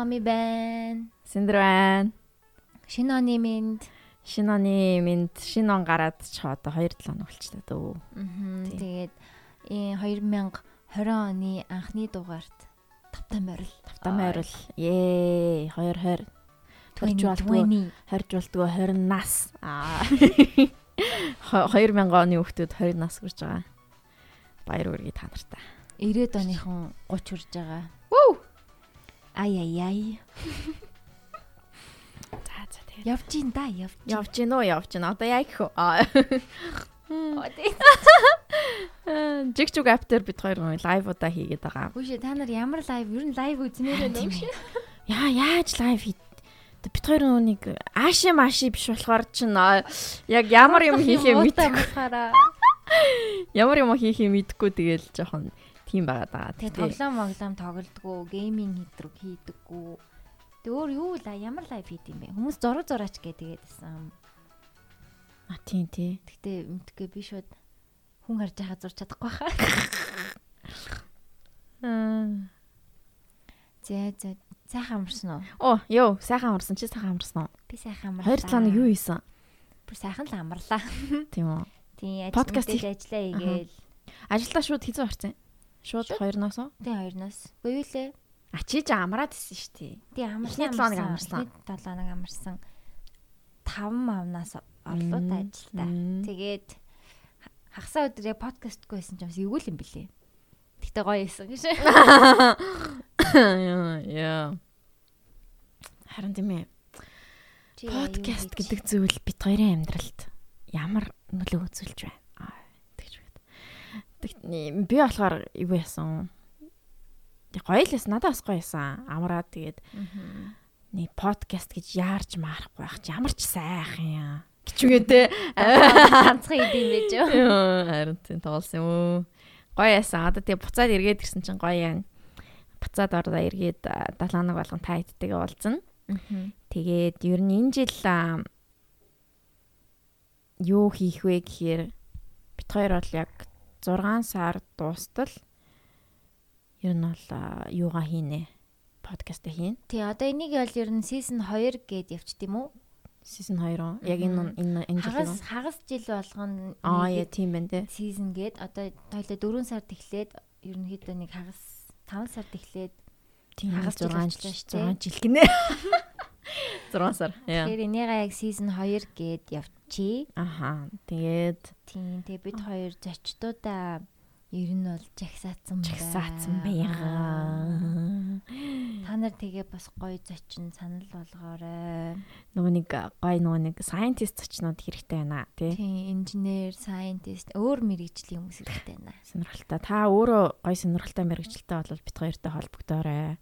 Мами байна. Синдэр байна. Шинэ оны минь. Шинэ оны минь шинэ он гараад ч одоо 2 7 хоног болчихлоо дөө. Аа. Тэгээд энэ 2020 оны анхны дугаарт тавтай морил. Тавтай морил. Ээ 2020. Төрж болтгоо 20 болтгоо 20 нас. Аа. 2000 оны хүүхдүүд 20 нас хүрж байгаа. Баяр үргээ та нартай. 90-ад оныхон 30 хүрж байгаа. Вүү. Ай ай ай. За за тэгээ. Явж гин да, явж. Явж гин үү, явж гин. Одоо яг хөө. Аа. Жиг жиг аптер бид хоёр лайв удаа хийгээд байгаа. Хүүшээ та нар ямар лайв? Ер нь лайв үзнээр байна уу? Яа, яаж лайв хий? Бид хоёр нүг ааши маши биш болохоор чин яг ямар юм хийхээ мэдгүй. Ямар юм хийхээ мэдгүй тэгэл жоохон тийм байгаад байгаа. Тэгээ тоглоом моглоом тоглодгоо, гейминг хийдэг хийдэггүй. Тэг өөр юу ла ямар лайв хийд юм бэ? Хүмүүс зураг зураач гэ тэгээдсэн. А тийм тий. Гэтэ мэдгүй би шууд хүн харж байхад зурч чадахгүй хаа. Аа. Зэ зэ сайхан амарсан уу? Оо, ёо, сайхан амарсан. Чи сайхан амарсан уу? Би сайхан амарлаа. Хоёр талаа нь юу хийсэн? Бүр сайхан л амарлаа. Тийм үү? Тийм, подкаст ажиллаа хийгээл. Ажилдаа шууд хийсэн харцсан. Шууд хоёрноос уу? Тийм хоёрноос. Үгүй лээ. А чи ч амраад исэн шүү дээ. Тийм амарсан. 7 хоног амарсан. 7 хоног амарсан. 5 мавнаас орлууд ажилдаа. Тэгээд хагасаа өдөр яг подкастгүй байсан ч бас эвгүй юм бэлээ. Тэгтээ гоё байсан гэж. Яа. Харин тийм ээ. Подкаст гэдэг зүйл бид хоёрын амьдралд ямар нөлөө үзүүлж байна? Би болохоор юу яасан? Гоё л ясан. Надад бас гоё ясан. Амраад тэгээд нэг подкаст гэж яарч маарахгүй байх чи ямар ч сайхан юм. Гिचүгээ те. Ганцхан идэм байж юу? Харин тийм тоглосон юм. Гоё ясан. Одоо тэг буцаад эргээд ирсэн чинь гоё юм. Буцаад ордоо эргээд 7 хоног болгон та идтэйгээ уулзна. Тэгээд ер нь энэ жил юу хийх вэ гэхээр бит хоёр бол яг 6 сар дуустал ер нь бол юугаа хийнэ подкаст хийн. Тий одоо энийг бол ер нь season 2 гээд явчих тийм үү? Season 2 уу? Яг энэ энэ энэ жил хагас хагас жил болгоно Аа яа тийм байна те. Season гээд одоо тойлоо 4 сард эхлээд ерөнхийдөө нэг хагас 5 сард эхлээд тийм хагас 6 жил 6 жил гинэ. 6 сар. Тэгэхээр энийгээ яг season 2 гээд явчихъя. Аха. Тэгээд тийм тэгээ бид хоёр зочдуудаа ер нь бол жагсаацсан байна. Жагсаацсан байгаа. Та нар тэгээ бас гоё зочин санал болгоорой. Нөгөө нэг гоё нөгөө нэг scientist зочнууд хэрэгтэй байна тий. Тийм, инженер, scientist өөр мэрэгжлийн хүмүүс хэрэгтэй байна. Сонирхолтой. Та өөрөө гоё сонирхолтой мэрэгчлээ бол бит хоёртой холбогдоорой.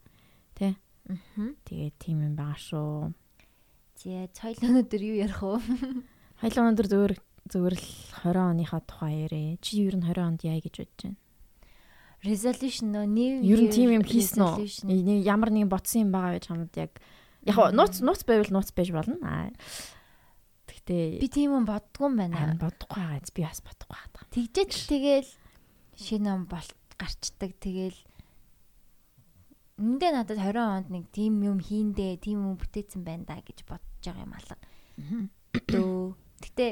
Тий. Аа. Тэгээ тийм юм байгаа шүү. Зэ, цойл өнөдөр юу ярих вэ? Хоёул өнөдөр зөвөр зөвөр л 20 оныхаа тухай ярэ. Чи ер нь 20 онд яа гэж бодож байна? Resolution нөө new ер нь тийм юм хийсэн үү? Нэг ямар нэгэн ботсон юм байгаа гэж хамд яг яг нууц нууц байвал нууц байж болно. Тэгтээ би тийм юм боддгүй юм байна. Бодохгүй байгаа. Би бас бодохгүй байгаа. Тэгжээч тэгэл шинэ он болт гарчдаг. Тэгэл Эндээ надад 20 онд нэг тийм юм хийндээ, тийм юм бүтээсэн байна да гэж бодож байгаа юм алга. Дөө. Гэтэ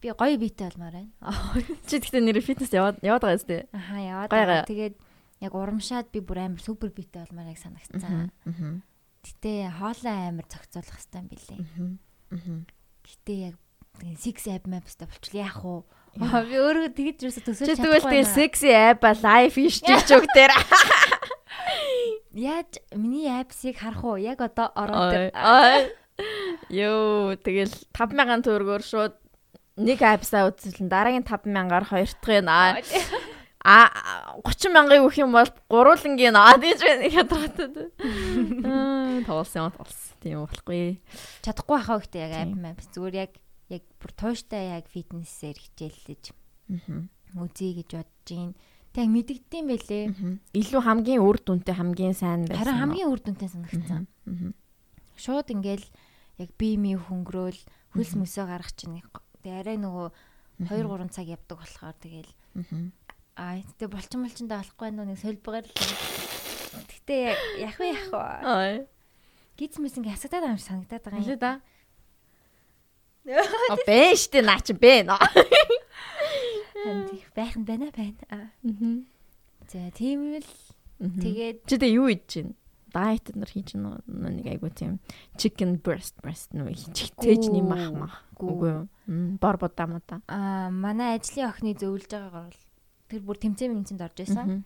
би гоё биетэй болмоор байна. Чи тэгтээ нэр фитнес яваад яваад байгаа зү? Аха яваад байгаа. Тэгээд яг урамшаад би бүр амар супер биетэй болмоор яг санагцсан. Гэтэ хоолой амар зохицуулах юм билээ. Гэтэ яг six app mapsтай болчихлоо яах вэ? Би өөрөө тэгэж юусо төсөөлж чадахгүй. Чи тэгвэл тэгээ sexy app live хийж чиг дээр. Яаж миний апсыг харах уу? Яг одоо ороод. Йоо, тэгэл 5000 төгрөгөөр шууд нэг апсаа үзүүлэн дараагийн 5000-аар хоёр дахь нь аа. А 30 мянган өгөх юм бол гуруулангийн аа гэж байна. Аа, тоолсон юм тоолсон. Тийм болохгүй. Чадахгүй байхаа гэхдээ яг ап мап зүгээр яг яг бүр тууштай яг фитнесээр хичээллэж. Аа. Үзье гэж бодож байна Тэг мэдэгдэм байлээ. Илүү хамгийн үр дүнтэй хамгийн сайн байсан. Харин хамгийн үр дүнтэй санагдсан. Шууд ингээл яг бие мие хөнгөрөөл хөлс мөсөө гарах чинь тэг арай нөгөө 2 3 цаг явдаг болохоор тэгэл аа тэг болчин болчиндээ болохгүй нөө нэг солбогаар л. Гэтэ яг вэ яг вэ. Гизмэс ингээ хасагдаад байгаа юм санагдаад байгаа юм. Хэлээ да. А бэ штэ наа чи бэ нөө. Ханд их байх нь байна байна. Аа. За тийм л тэгээд Чи тэ юу хийж чинь? Дайет нар хийж нэг айгу тийм chicken breast breast нөө хийж тээж нэм мах мах. Үгүй юу? Бор будаа мудаа. аа манай ажлын охины зөвлөж байгаагаар бол тэр бүр тэмцээн мэмцэнд орж исэн.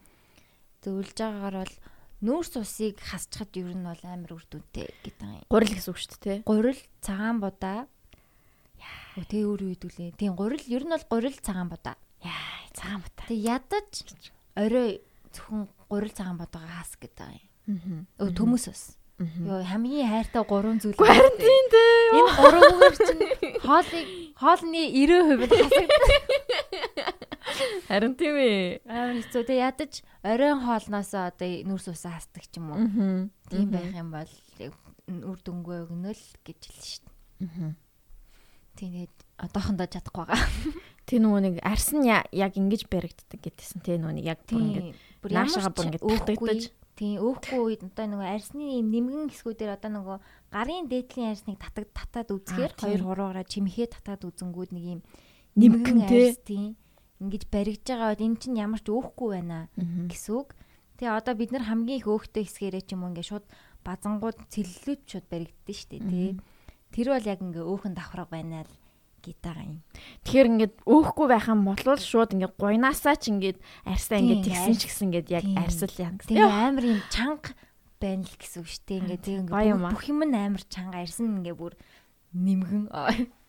Зөвлөж байгаагаар бол нүүрс усыг хасчихад ер нь бол амар үр дүнтэй гэдэг юм. Гурил гэсэн үг шүү дээ, тий. Гурил цагаан будаа. Яа, тэг өөр юу хэдүүлээ. Тийм гурил ер нь бол гурил цагаан будаа. Яа, цагаан бата. Тэг ядаж орой зөвхөн гурил цагаан будаага хас гэдэг юм. Аа. Төмөс ус. Йоо хамгийн хайртай гурван зүйл. Тийм дээ. Энэ гурвангаар чинь хоолыг хоолны 90% нь хасагдсан. Харин тийм ээ. Амар хэцүү. Тэг ядаж оройн хоолноос одоо нүүрс усаа хасдаг ч юм уу. Аа. Тийм байх юм бол үр дүнгүй өгнөл гэж хэлсэн шүү дээ. Аа. Тэгээд одоохондоо чадахгүй байгаа. Тэ нөгөө нэг арс нь яг ингэж баригддаг гэдсэн тэ нөгөө яг бүр ингэж наашаага бүр ч ингээд татагдаж. Тийм өөхгүй үед одоо нөгөө арсны юм нэмгэн хэсгүүдээр одоо нөгөө гарын дээдлийн арсныг татаг татаад үзэхээр Аа, тийм. хоёр хуруугаараа чимхээ татаад үзэнгүүд нэг юм Нэмгэн арс тийм ингэж баригдж байгаа бол эн чинь ямар ч өөхгүй байна Мгм. гэсэн үг. Тэгээ одоо бид нар хамгийн их өөхтэй хэсгээрээ ч юм уу ингээд шууд базангууд цэллүүд шууд баригддээ штэ тий. Тэр бол яг ингээ өөхөн давхраг байна л гитагаа юм. Тэгэхээр ингээд өөхгүй байх юм бол шууд ингээд гуйнаасаа ч ингээд арсаа ингээд тэгсэн ч гэсэн ингээд яг арсал яа. Тэгээ амар юм чанга байна л гэсэн үг шүү дээ. Ингээ тэг Гоё юм ингээ аа. бүх юм нь амар чанга ирсэн ингээ бүр нэмгэн.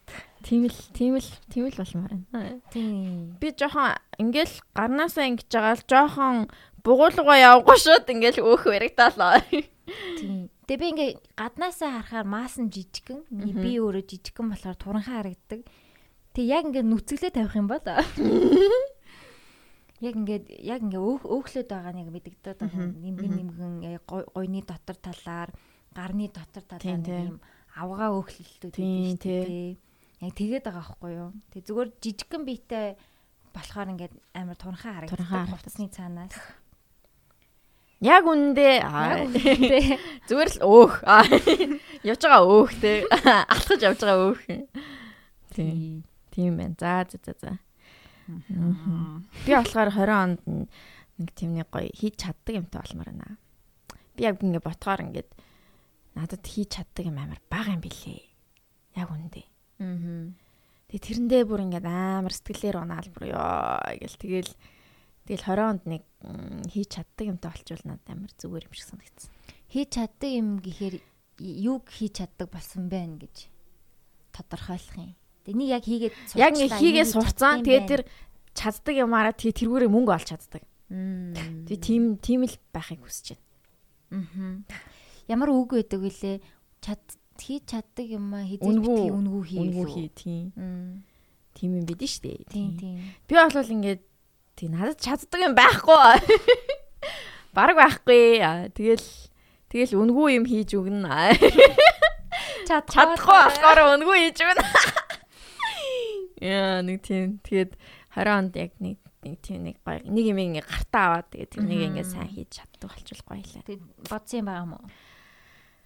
Тийм л тийм л тийм л болмоор байна. Тийм. Би жоохон ингээл гарнаасаа ингэж байгаа л жоохон бугуулгаа явахгүй шууд ингээл өөх баригдаалаа. Тийм. Тэгээ би ингээ гаднаасаа харахаар маас нь жижигхэн. Би өөрөө жижигхэн болохоор туранхаа харагддаг. Тэг яг ингээ нүцгэлээ тавих юм бол яг ингээд яг ингээ өөх өөхлөд байгаа нэг мэдэгдээд байгаа нэмгэн нэмгэн э, гой- гойны дотор талаар гарны дотор талаар юм авгаа өөхлөлтүүд Тийм, тийм. Яг тэгээд байгаа байхгүй юу. Тэг зүгээр жижигхэн биетэй болохоор ингээд амар туранхаа харагддаг. Хувцсны цаанаас. Яг үндэ зүгээр л өөх. Аа. Явж байгаа өөх те. Алхаж явж байгаа өөх. Тийм. Тийм байна. За за за за. Би болохоор 20 онд нэг нэг гоё хийж чаддаг юмтай болмоор байна. Би яг ингэ ботхоор ингээд надад хийж чаддаг юм амар бага юм билээ. Яг үндэ. Мгм. Тэгээ тэрэндээ бүр ингээд амар сэтгэлээр унаал бүр ёо гэл тэгэл тэгэл 20 онд нэг хийж чаддаг юмтай болчвол надад амар зүгээр юм шиг санагдсан. Хийж чаддаг юм гэхээр юг хийж чаддаг болсон байна гэж тодорхойлох юм. Тэнийг яг хийгээд Яг ингээ сурчлаа, хийгээ энийг сурцсан. байна. тэр чаддаг юмараа тэгээ тэргүүрээ мөнгө олж чаддаг. Тэгээ тийм тийм л байхыг хүсэж байна. Мгм. Ямар үг байдаг вүлээ? Чад хийж чаддаг юм аа хийж битгий үнгүү хий. Үнгүү хий тийм. Тийм юм бидэн штэ. Тийм тийм. Би бол ингээд тий надад чаддаг юм байхгүй. Бараг байхгүй. Тэгэл тэгэл үнгүү юм хийж өгнө. Аа, Чадахгүй болохоор үнгүү хийж өгнө. Яа нэг тийм тэгээд 20 онд яг нэг нэг тийм нэг гоё нэг юм ингээ гартаа аваад тэгээд тэрнийг ингээ сайн хийж чаддаг болчихвол гоё лээ. Тэг бодсон юм байгаа юм уу?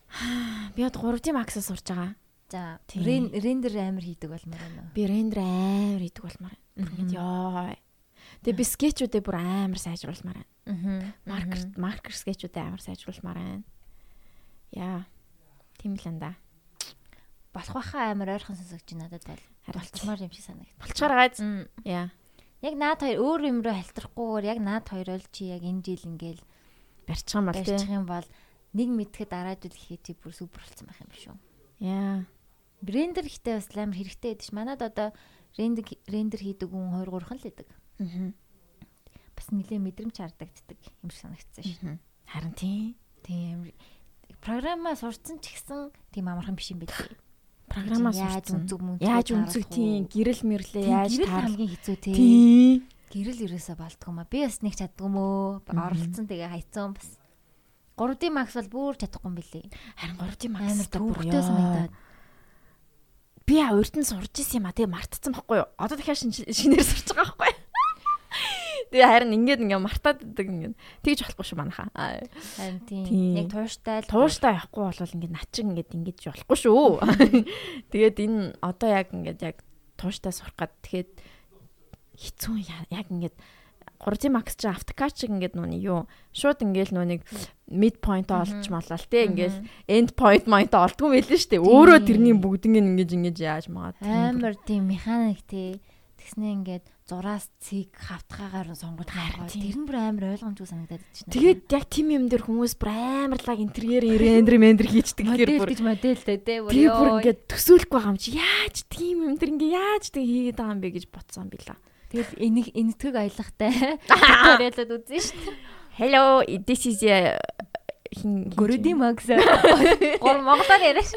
Би одоо 3D Max-аас сурж байгаа. За рендер амар хийдэг болмоор байна. Би рендер амар хийдэг болмаар. Ингээд ёо. Тэгээ би скетчүүдээ бүр амар сайжруулмаар байна. Маркер маркер скетчүүдээ амар сайжруулмаар байна. Яа. Тийм л энэ да. болох байхаа амар ойрхон сонсогч надад бол болчмаар юм шиг санагд. болчоор гайз. Яа. Яг наад хоёр өөр юм руу халтрахгүйгээр яг наад хоёр бол чи яг энэ жил ингээл Барьчих юм бол барьчих тий. юм бол нэг мэдхэд дараа жил ихээ чи бүр супер болсон байх юм шүү. Яа. Рендер ихтэй бас амар хэрэгтэй байдаг ш. Манад одоо рендер рендер хийдэг хүн 2 3 л байдаг. Аа. Бас нэлээ мэдрэмж хардагддаг юм шиг санагдсан ш. Харин тий. Тийм амар программаа сурцсан ч гэсэн тийм амархан биш юм билээ. Програмаа яаж сурцсан. Яаж үнцэг тий. Гэрэл мэрлээ яаж хамгийн хэцүү тий. Тий. Гэрэл ерөөсө болдгоо маа. Би бас нэг чаддгүй мөө. Оролцсон тэгээ хайцсан бас. 3D Max бол бүр чадахгүй юм билээ. Харин 3D Max Амар төвөгтэй санагдаад. Би урд нь сурж исэн юм а тэгээ мартцсан байхгүй юу? Одоо дахиад шин- шинээр сурч байгаа байхгүй? Тэгээ харин ингээд ингээ мартаад идэг ингээ. Тэгж болохгүй шүү манайха. Харин Тийм. Яг тууштай л Тууштай явахгүй бол ингээ начиг ингээ ингэж болохгүй шүү. Тэгээд энэ одоо яг ингээ яг тууштай сурах гад тэгэхэд хэцүү яг ингээ 3D Max чи автокач ингээд нүуний юу шууд ингээл нүунийг mid point олж малал те ингээл end point point олдгүй мэлэн штэ өөрөө тэрний бүгднийг ингэж ингэж яаж магаад амар тийм механик тий. Тэгснээ ингээд зураас цэг хавтгаагаар сонгож тийм. Тэр нь бүр амар ойлгомжгүй санагдаад байна. Тэгээд яг тим юм дээр хүмүүс бүр амарлаг интерьер рендер мендер модель гэхээр бүр гэж модельтэй тий. бүр тэр бүр ёо. ингээд төсөөлөхгүй байгаа юм чи яаж тийм юм тэр ингээ яаж тэг хийгээд байгаа юм бэ гэж бодсон била. Тэгэл энийг энэтхэг аялахтай. Туриалаад үзэн шүү дээ. Hello this is хин Гөрөди Макс. Гол монголоор яриаш.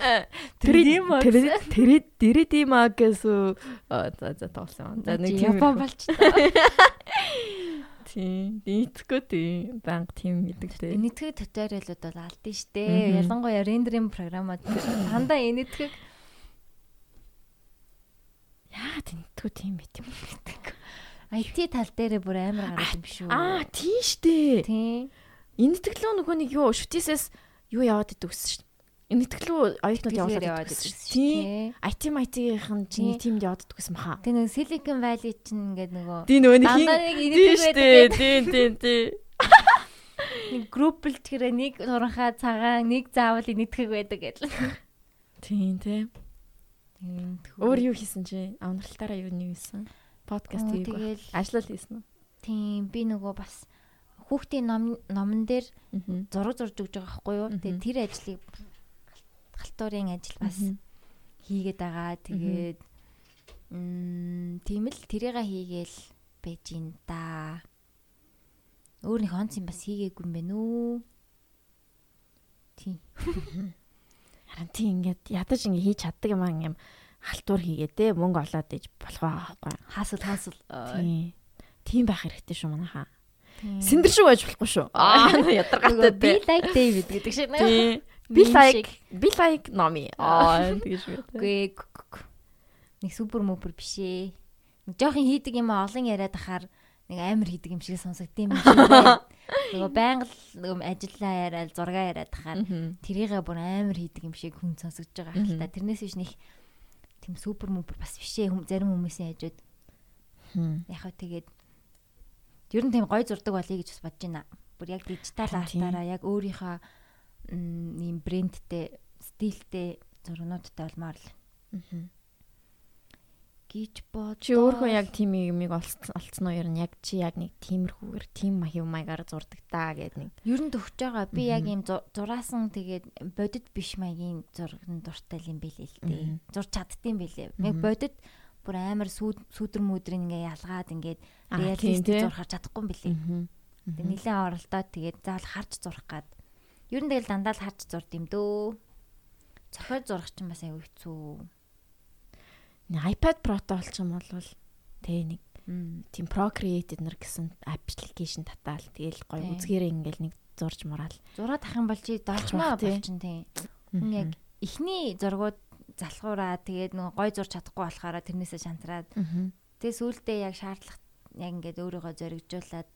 Тэрэди 3D Max. Тэрэд тэрэди магас за за тоолсон. За нэг Япон болч. тийм нийтгүй тийм банк тийм гэдэг тийм. Энэтхэг туториалууд бол алдсан шүү дээ. Ялангуяа рендеринг програмууд дандаа энэтхэг Яа тэнтгүй тийм байт юм. IT тал дээр бүр амар гараад юм шүү. Аа тийм штэ. тийм. Энэ тэглөө нөгөө нэг юу шүтээсээс юу яваад идэв гэсэн шүү. Энэ тэглөө оюутнууд явуулаад яваад идэв гэсэн тий. IT MIT-ийн чинь Тийм. тиймд яваад идэв гэсэн баха. Тэгээ нэг Silicon Valley чинь ингээд нөгөө Тийм нөгөө нэг нэг штэ. байдаг. Тийм тийм тийм. Нэг групп л тэгэхээр нэг уранхаа цагаан нэг заавал энэтхэг байдаг гэдэг. Тийм тийм. Өөр юу хийсэн чи? Авнарлалтаараа юу нь хийсэн? Подкаст тэгэл Ажлал хийсэн үү? тийм би нөгөө бас хүүхдийн ном номон дээр зураг зурж өгч байгаа байхгүй юу. Тэгээ тэр ажлыг халтуурын ажил бас хийгээд байгаа. Тэгээд м тийм л тэрийгээ хийгээл байж ин да. Өөр нэг онц юм бас хийгээгүй юм байна уу? Тийм. Харин тийм ингээд ядаж ингээ хийж чаддаг юм аа юм халтур хийгээд те мөнгө олоод иж болох байгаа байхгүй. Хаасал хаасал. Тийм. Тийм байх хэрэгтэй шүү манайхаа. Сэндэр шүү байж болохгүй шүү. Аа ядаргатай би like David гэдэг шиг. Тийм. Би like шиг. би like номи. Аа тэгэж би. Үгүй г- г- г- нэг супер мөпер биш ээ. Нэг жоохон хийдэг юм олон яриад ахаар нэг амар хийдэг юм шиг сонсогдсон юм шиг байна. Нөгөө байнга нөгөө ажиллаа яриад зургаа яриад ахаар тэрийгээ бүр амар хийдэг юм шиг хүн сонсогдож байгаа хэл та. Тэрнээс биш нэг тийм супер мөпер бас биш ээ. Зарим хүмүүсийн хажууд яг хөө тэгээд ер нь тийм гой зурдаг болъё гэж бас бодож байна. Бүр яг дижитал артаараа яг өөрийнхөө ийм брэндтэй, стилтэй зургнуудтай болмоор л гэж бод. Чи өөрөө яг тийм юмыг олцсон уу ер нь яг чи яг нэг тиймэрхүүгээр тийм маяг маягаар зурдаг та гэдэг нэг. ер нь төгсөж байгаа. Би яг ийм зу- зураасан тэгээд бодит биш маягийн зурган дуртай юм билээ л дээ. Зурч чаддсан билээ. Яг бодит бүр амар сүүд сүдэр мүдрийн ингээ ялгаад ингээд Тийм, реалистик тий. зурхаар чадахгүй юм. Аа. Тэг нилээн оролдоод тэгээд заавал харж зурах гад. Ер нь тэгэл дандаа л харж зурд юм дөө. Цохиод зурах чинь бас аюу хэцүү. Нэг iPad Pro-той болчих юм бол тэ нэг тийм Procreate нэр гэсэн аппликейшн татаал тэгэл Тийм. үзгээрээ ингээл нэг зурж мураал. Зураад ах юм бол чи тий. болчин тий. Хүн яг эхний зургууд залхуураа тэгээд нөгөө гой зурч чадахгүй болохоор тэрнээсээ шантраад тэгээ сүүлдээ яг шаардлага яг ингээд өөрийгөө зоригжуулаад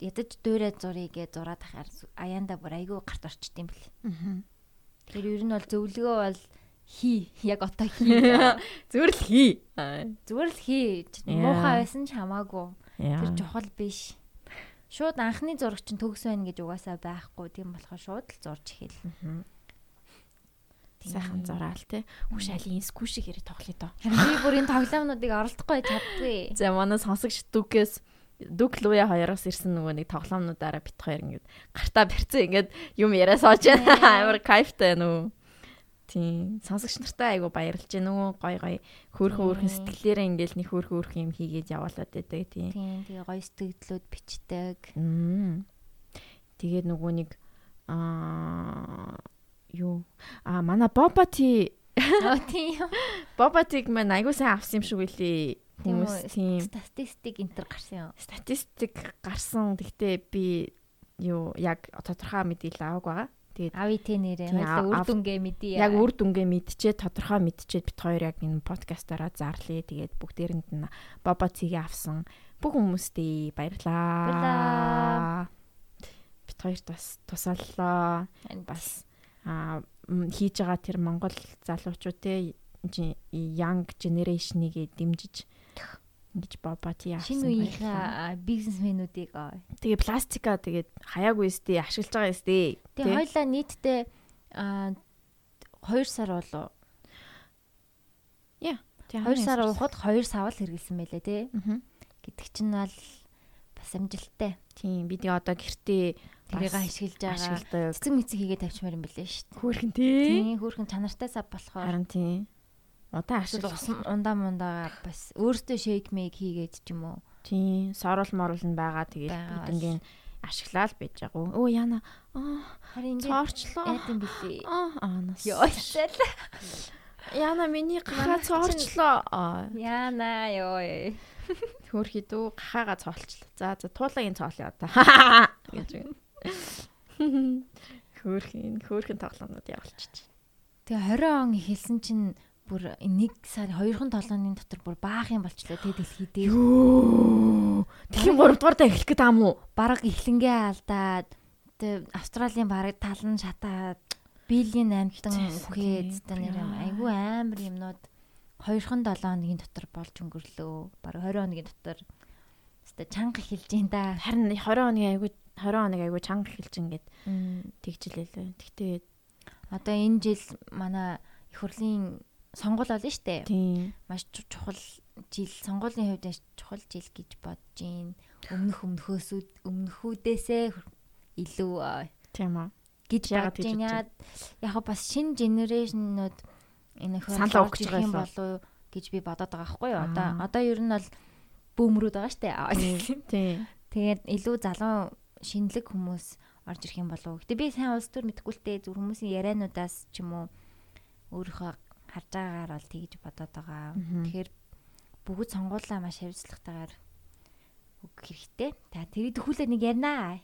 ядаж дуурай зурыг гэ зураад ахаар аяанда бүр айгүй гарт орчт юм бэл. Тэр ер нь бол зөвлөгөө бол хий яг одоо хий. Зүгээр л хий. Зүгээр л хий. Муухай байсан ч хамаагүй. Тэр чухал биш. Шууд анхны зураг чинь төгс байна гэж угаасаа байхгүй. Тийм болохоор шууд л зурж эхэл. Сайхан зураал те. Хүш айлын скуши хэрэг тоглоё доо. Би бүр энэ тоглоомнуудыг оролдохгүй чаддгүй. За манай сонсогч дүкээс Дүк Луя хоёроос ирсэн нөгөө нэг тоглоомнуудаараа бит хоёр ингээд гартаа барьцсан ингээд юм яриа сууж байна. Амар кайфтай нүү. Тийм. Сонсогч нартай айгу баярлж байна нүү. Гой гой хөөрхөн хөөрхөн сэтгэлээрээ ингээд нэг хөөрхөн хөөрхөн юм хийгээд явуулаад байдаг тийм. Тийм тэгээ гоё сэтгэлдлүүд бичдэг. Тэгээд нөгөө нэг аа юу а манай Бобати тийм. Бобатиг маань айгу сайн авсан юм шиг үлээ. Хүмүүс тийм Статистик энтер гарсан юм. статистик гарсан. Гэхдээ би юу яг тодорхой мэдээлэл аваагүй байгаа. Тэгээд АВТ нэрээ Тийм, хоёлаа үр ав- дүнгээ мэдээ. яг үр дүнгээ мэдчихээ тодорхой мэдчихээд бит хоёр яг энэ подкастаараа зарлие. Тэгээд бүгдээрэнд нь Бобатигээ авсан бүх хүмүүстээ баярлаа. Баярлаа. Бид хоёрт бас тусаллаа. Бас хийж байгаа тэр Монгол залуучууд те young generation-ыг дэмжиж ингэж бабати яасан. Шинэ үеийнхээ бизнесмэнүүдийг тэгээ пластика тэгээд хаяагүй өстэй ашиглаж байгаа өстэй. Тэгээ хоёлаа нийтдээ 2 сар болоо. Яа. 2 сар уухад 2 савл хэрэгэлсэн байлээ тий. Гэдэг чинь бол бас амжилттай. Тийм бид одоо гэртээ тэрийг ашиглаж байгаа. Цэцэг мэцэг хийгээд тавьчмаар юм бэлээ шүү дээ. Хөөрхөн тий. Тийм хөөрхөн чанартай сав болохоор. Харин тийм. Удаа ашиг ундаа мундаа бас өөртөө шейк мейк хийгээд ч юм уу. Тийм. Сорол морол нь байгаа тэгээд бидэнгийн ашиглаад байж байгаа. Өө яна. Аа харин ингэ цоорчлоо. Яд юм бэлээ. Аа аанаас. Ёошэл. Яна миний гахаа цоорчлоо. Яна ёо. Хөөрхий дүү гахаага цоолчлоо. За за туулагийн цоолё одоо. гэж. Хөөрхин хөөрхин тоглоомнууд явуулчих. Тэгээ 20 он эхэлсэн чинь бүр нэг сар 2хан 7-ны дотор бүр баах юм болчлоо тэ дэлхий дээр. Дэлхийн 3 дугаар даа эхлэх гэдэг юм уу? Бараг эхлэнгээ алдаад тэ Австралийн бараг талан шатаад биелийн амтан үхээд тэ нэр юм айгүй амар юмнууд 2хан 7 хоногийн дотор болж өнгөрлөө. Бараг 20 хоногийн дотор тэ чанга эхэлж ин да. Харин 20 хоногийн айгүй 20 хоног айгүй чанга эхэлж ингээд тэгжилээ. Тэгтээ одоо энэ жил манай их хурлын сонгуул болно штэ. Тийм. Маш чухал жил сонгуулийн хувьд чухал жил гэж бодож гин. Өмнөх өмнөхөөс өмнөхүүдээсээ илүү тийм аа гэж бодож гин. Яг бас шинэ генерашнууд энэ санал өгч байгаа юм болов гэж би бодоод байгаа байхгүй юу. Одоо одоо ер нь бол бөөмрүүд байгаа штэ. Тийм. Тэгээд илүү залуу шинэлэг хүмүүс орж ирэх юм болов. Гэтэ би сайн улс төр мэдэхгүй л дээ зүр хүмүүсийн яриануудаас ч юм уу өөрийнхөө харж байгаагаар бол тэгж бодоод байгаа. Тэгэхээр бүгд сонгуулаа маш хариуцлагатайгаар өгөх хэрэгтэй. За тэрийг төхүүлээ нэг ярина.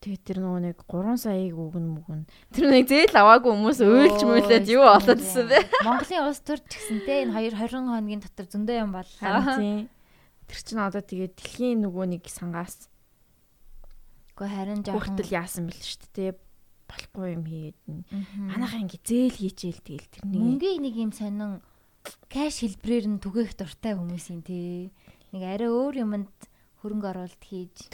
Тэгээд тэр нөгөө нэг 3 саяыг өгнө мөгн. Тэр нэг зээл аваагүй хүмүүс уйлж мүлээд юу болоод ирсэн бэ? Монголын улс төр ч гэсэн те энэ 2 20 хоногийн дотор зөндөө юм боллоо. Тэр чинь одоо тэгээд дэлхийн нөгөө нэг сангаас Гэхдээ харин жоохон хүртэл яасан бэл шүү дээ. Болохгүй юм хийгээд. Манайхаа ингэ зээл хийчихэл тэгэл тэрний. Мөнгөний нэг юм сонин кэш хэлбрээр нь түгээх дуртай хүмүүсийн тий. Нэг арай өөр юмд хөрөнгө оруулалт хийж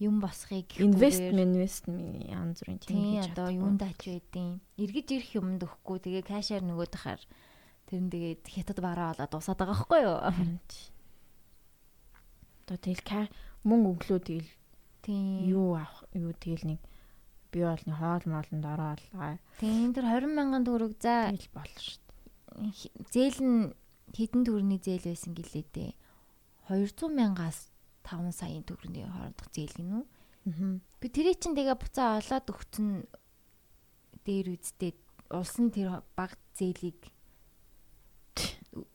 юм босхийг инвестмент инвестмент янз бүрийн тийм хийж одоо юунд ач байдیں۔ Эргэж ирэх юмд өгөхгүй тэгээ кэшээр нөгөөд хахаар тэр нь тэгээд хятад бараа болоод дуусаад байгаа байхгүй юу? Одоо тэгэл мөнгө өглөө тэгэл Тийм. Юу авах юу тэгэл нэг би болны хоол моолнд ороод. Тийм тэр 20 мянган төгрөг за тэгэл болно шүү дээ. Зээл нь хэдэн төгрөний зээл байсан гэлээ дээ. 200 мянгаас 5 саяын төгрөний хоорондох зээл гинүү. Аа. Би тэрий чин тэгээ буцаа олоод өгцөн дээр үсттэй улс нь тэр баг зээлийг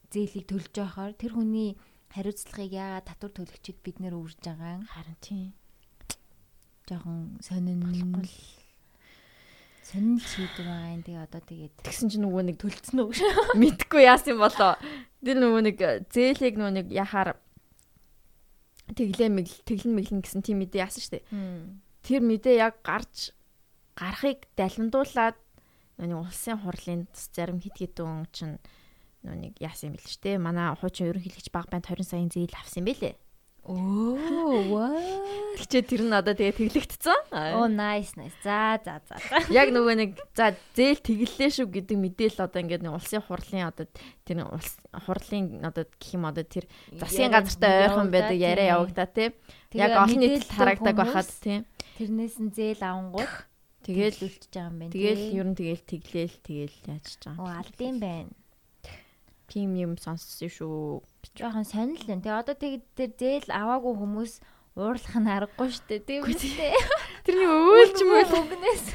зээлийг төлж байхаар тэр хүний хариуцлагыг яагаад татвар төлөгчид бид нэр үрж байгаа. Харин тийм жоохон болохгүй сонин шийдвэр байгаа. Тэгээ одоо тэгээд тэгсэн чинь нөгөө нэг төлцсөн үү мэдхгүй яасан болоо. Тэр нөгөө нэг зээлийг нөгөө нэг яхаар тэглээ мэглэл тэглэн мэглэн гэсэн тийм мэдээ яасан штэ. Тэр мэдээ яг гарч гарахыг далимдуулаад нөгөө улсын хурлын зарим хит хитэн чинь нөгөө нэг яасан юм бэл штэ. Манай хуучин ерөнхийлөгч баг банд 20 саяын зээл авсан юм бэлээ. Оо, ваа. Тэгчээ тэр нь одоо тэгээ тэглэгдсэн. Оо, nice, nice. За, за, за. Яг нөгөө нэг за зээл тэглэлээ шүү гэдэг мэдээлэл одоо ингээд нэг улсын хурлын одоо тэр улс хурлын одоо гэх юм одоо тэр засгийн газартай ойрхон байдаг яриа явагдаа тий. Яг олон нийтэд харагдаг байхад тий. Тэрнээс нь зээл авангууд тэгэл үлчиж байгаа юм байна. Тэгэл ер нь тэгэл тэглээл тэгэл яаж ч байгаа. Оо, алдсан байна. Тим юм сонссон шүү жоохон сонирл энэ. Тэгээ одоо тэг тэр зээл аваагүй хүмүүс уурлах нь аргагүй шүү дээ. Тийм үстэй. Тэрний өөлч мөл өгнөөс.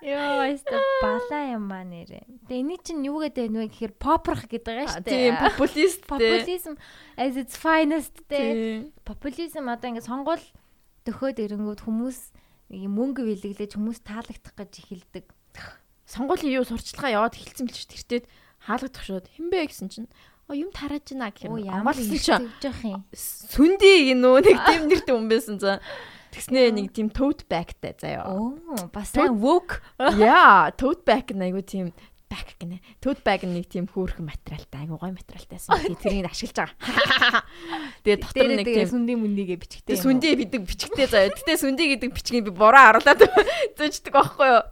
Йоо, яста балаа юм аа нэрэ. Тэгээ энэ чинь юу гэдэг вэ гэхээр попрох гэдэг байгаа шүү дээ. Тийм, популист. Популизм as its finest дээ. Популизм одоо ингэ сонгуул төхөөд ирэнгүүт хүмүүс мөнгө бэлэглэж хүмүүс таалагдах гэж эхэлдэг. Сонгуулийн юу сурчлагаа яваад эхэлсэн бил ч тэртээ хаалгадах шууд хинбэ гэсэн чинь Оо юм тарааж байна гэхээр ямар амгалсан чи тэгж юм. сүнди гинөө нэг тийм нэртэй хүн байсан за. Тэгснээ нэг тийм tote bagтай заяа. Оо бас woke. Яа, tote bag нь айгу тийм bag гинэ. Tote bag нэг тийм хөөрхөн материалтай, айгу гоё материалтайсэн. Би тэрийг ашиглаж байгаа. Тэгээ дотор нэг тийм сүндийн мүндийгээ бичгтэй. Сүндий гэдэг бичгтэй заяа. Гэтэ сүндий гэдэг бичгийг би буруу харуулад зөждөг байхгүй юу.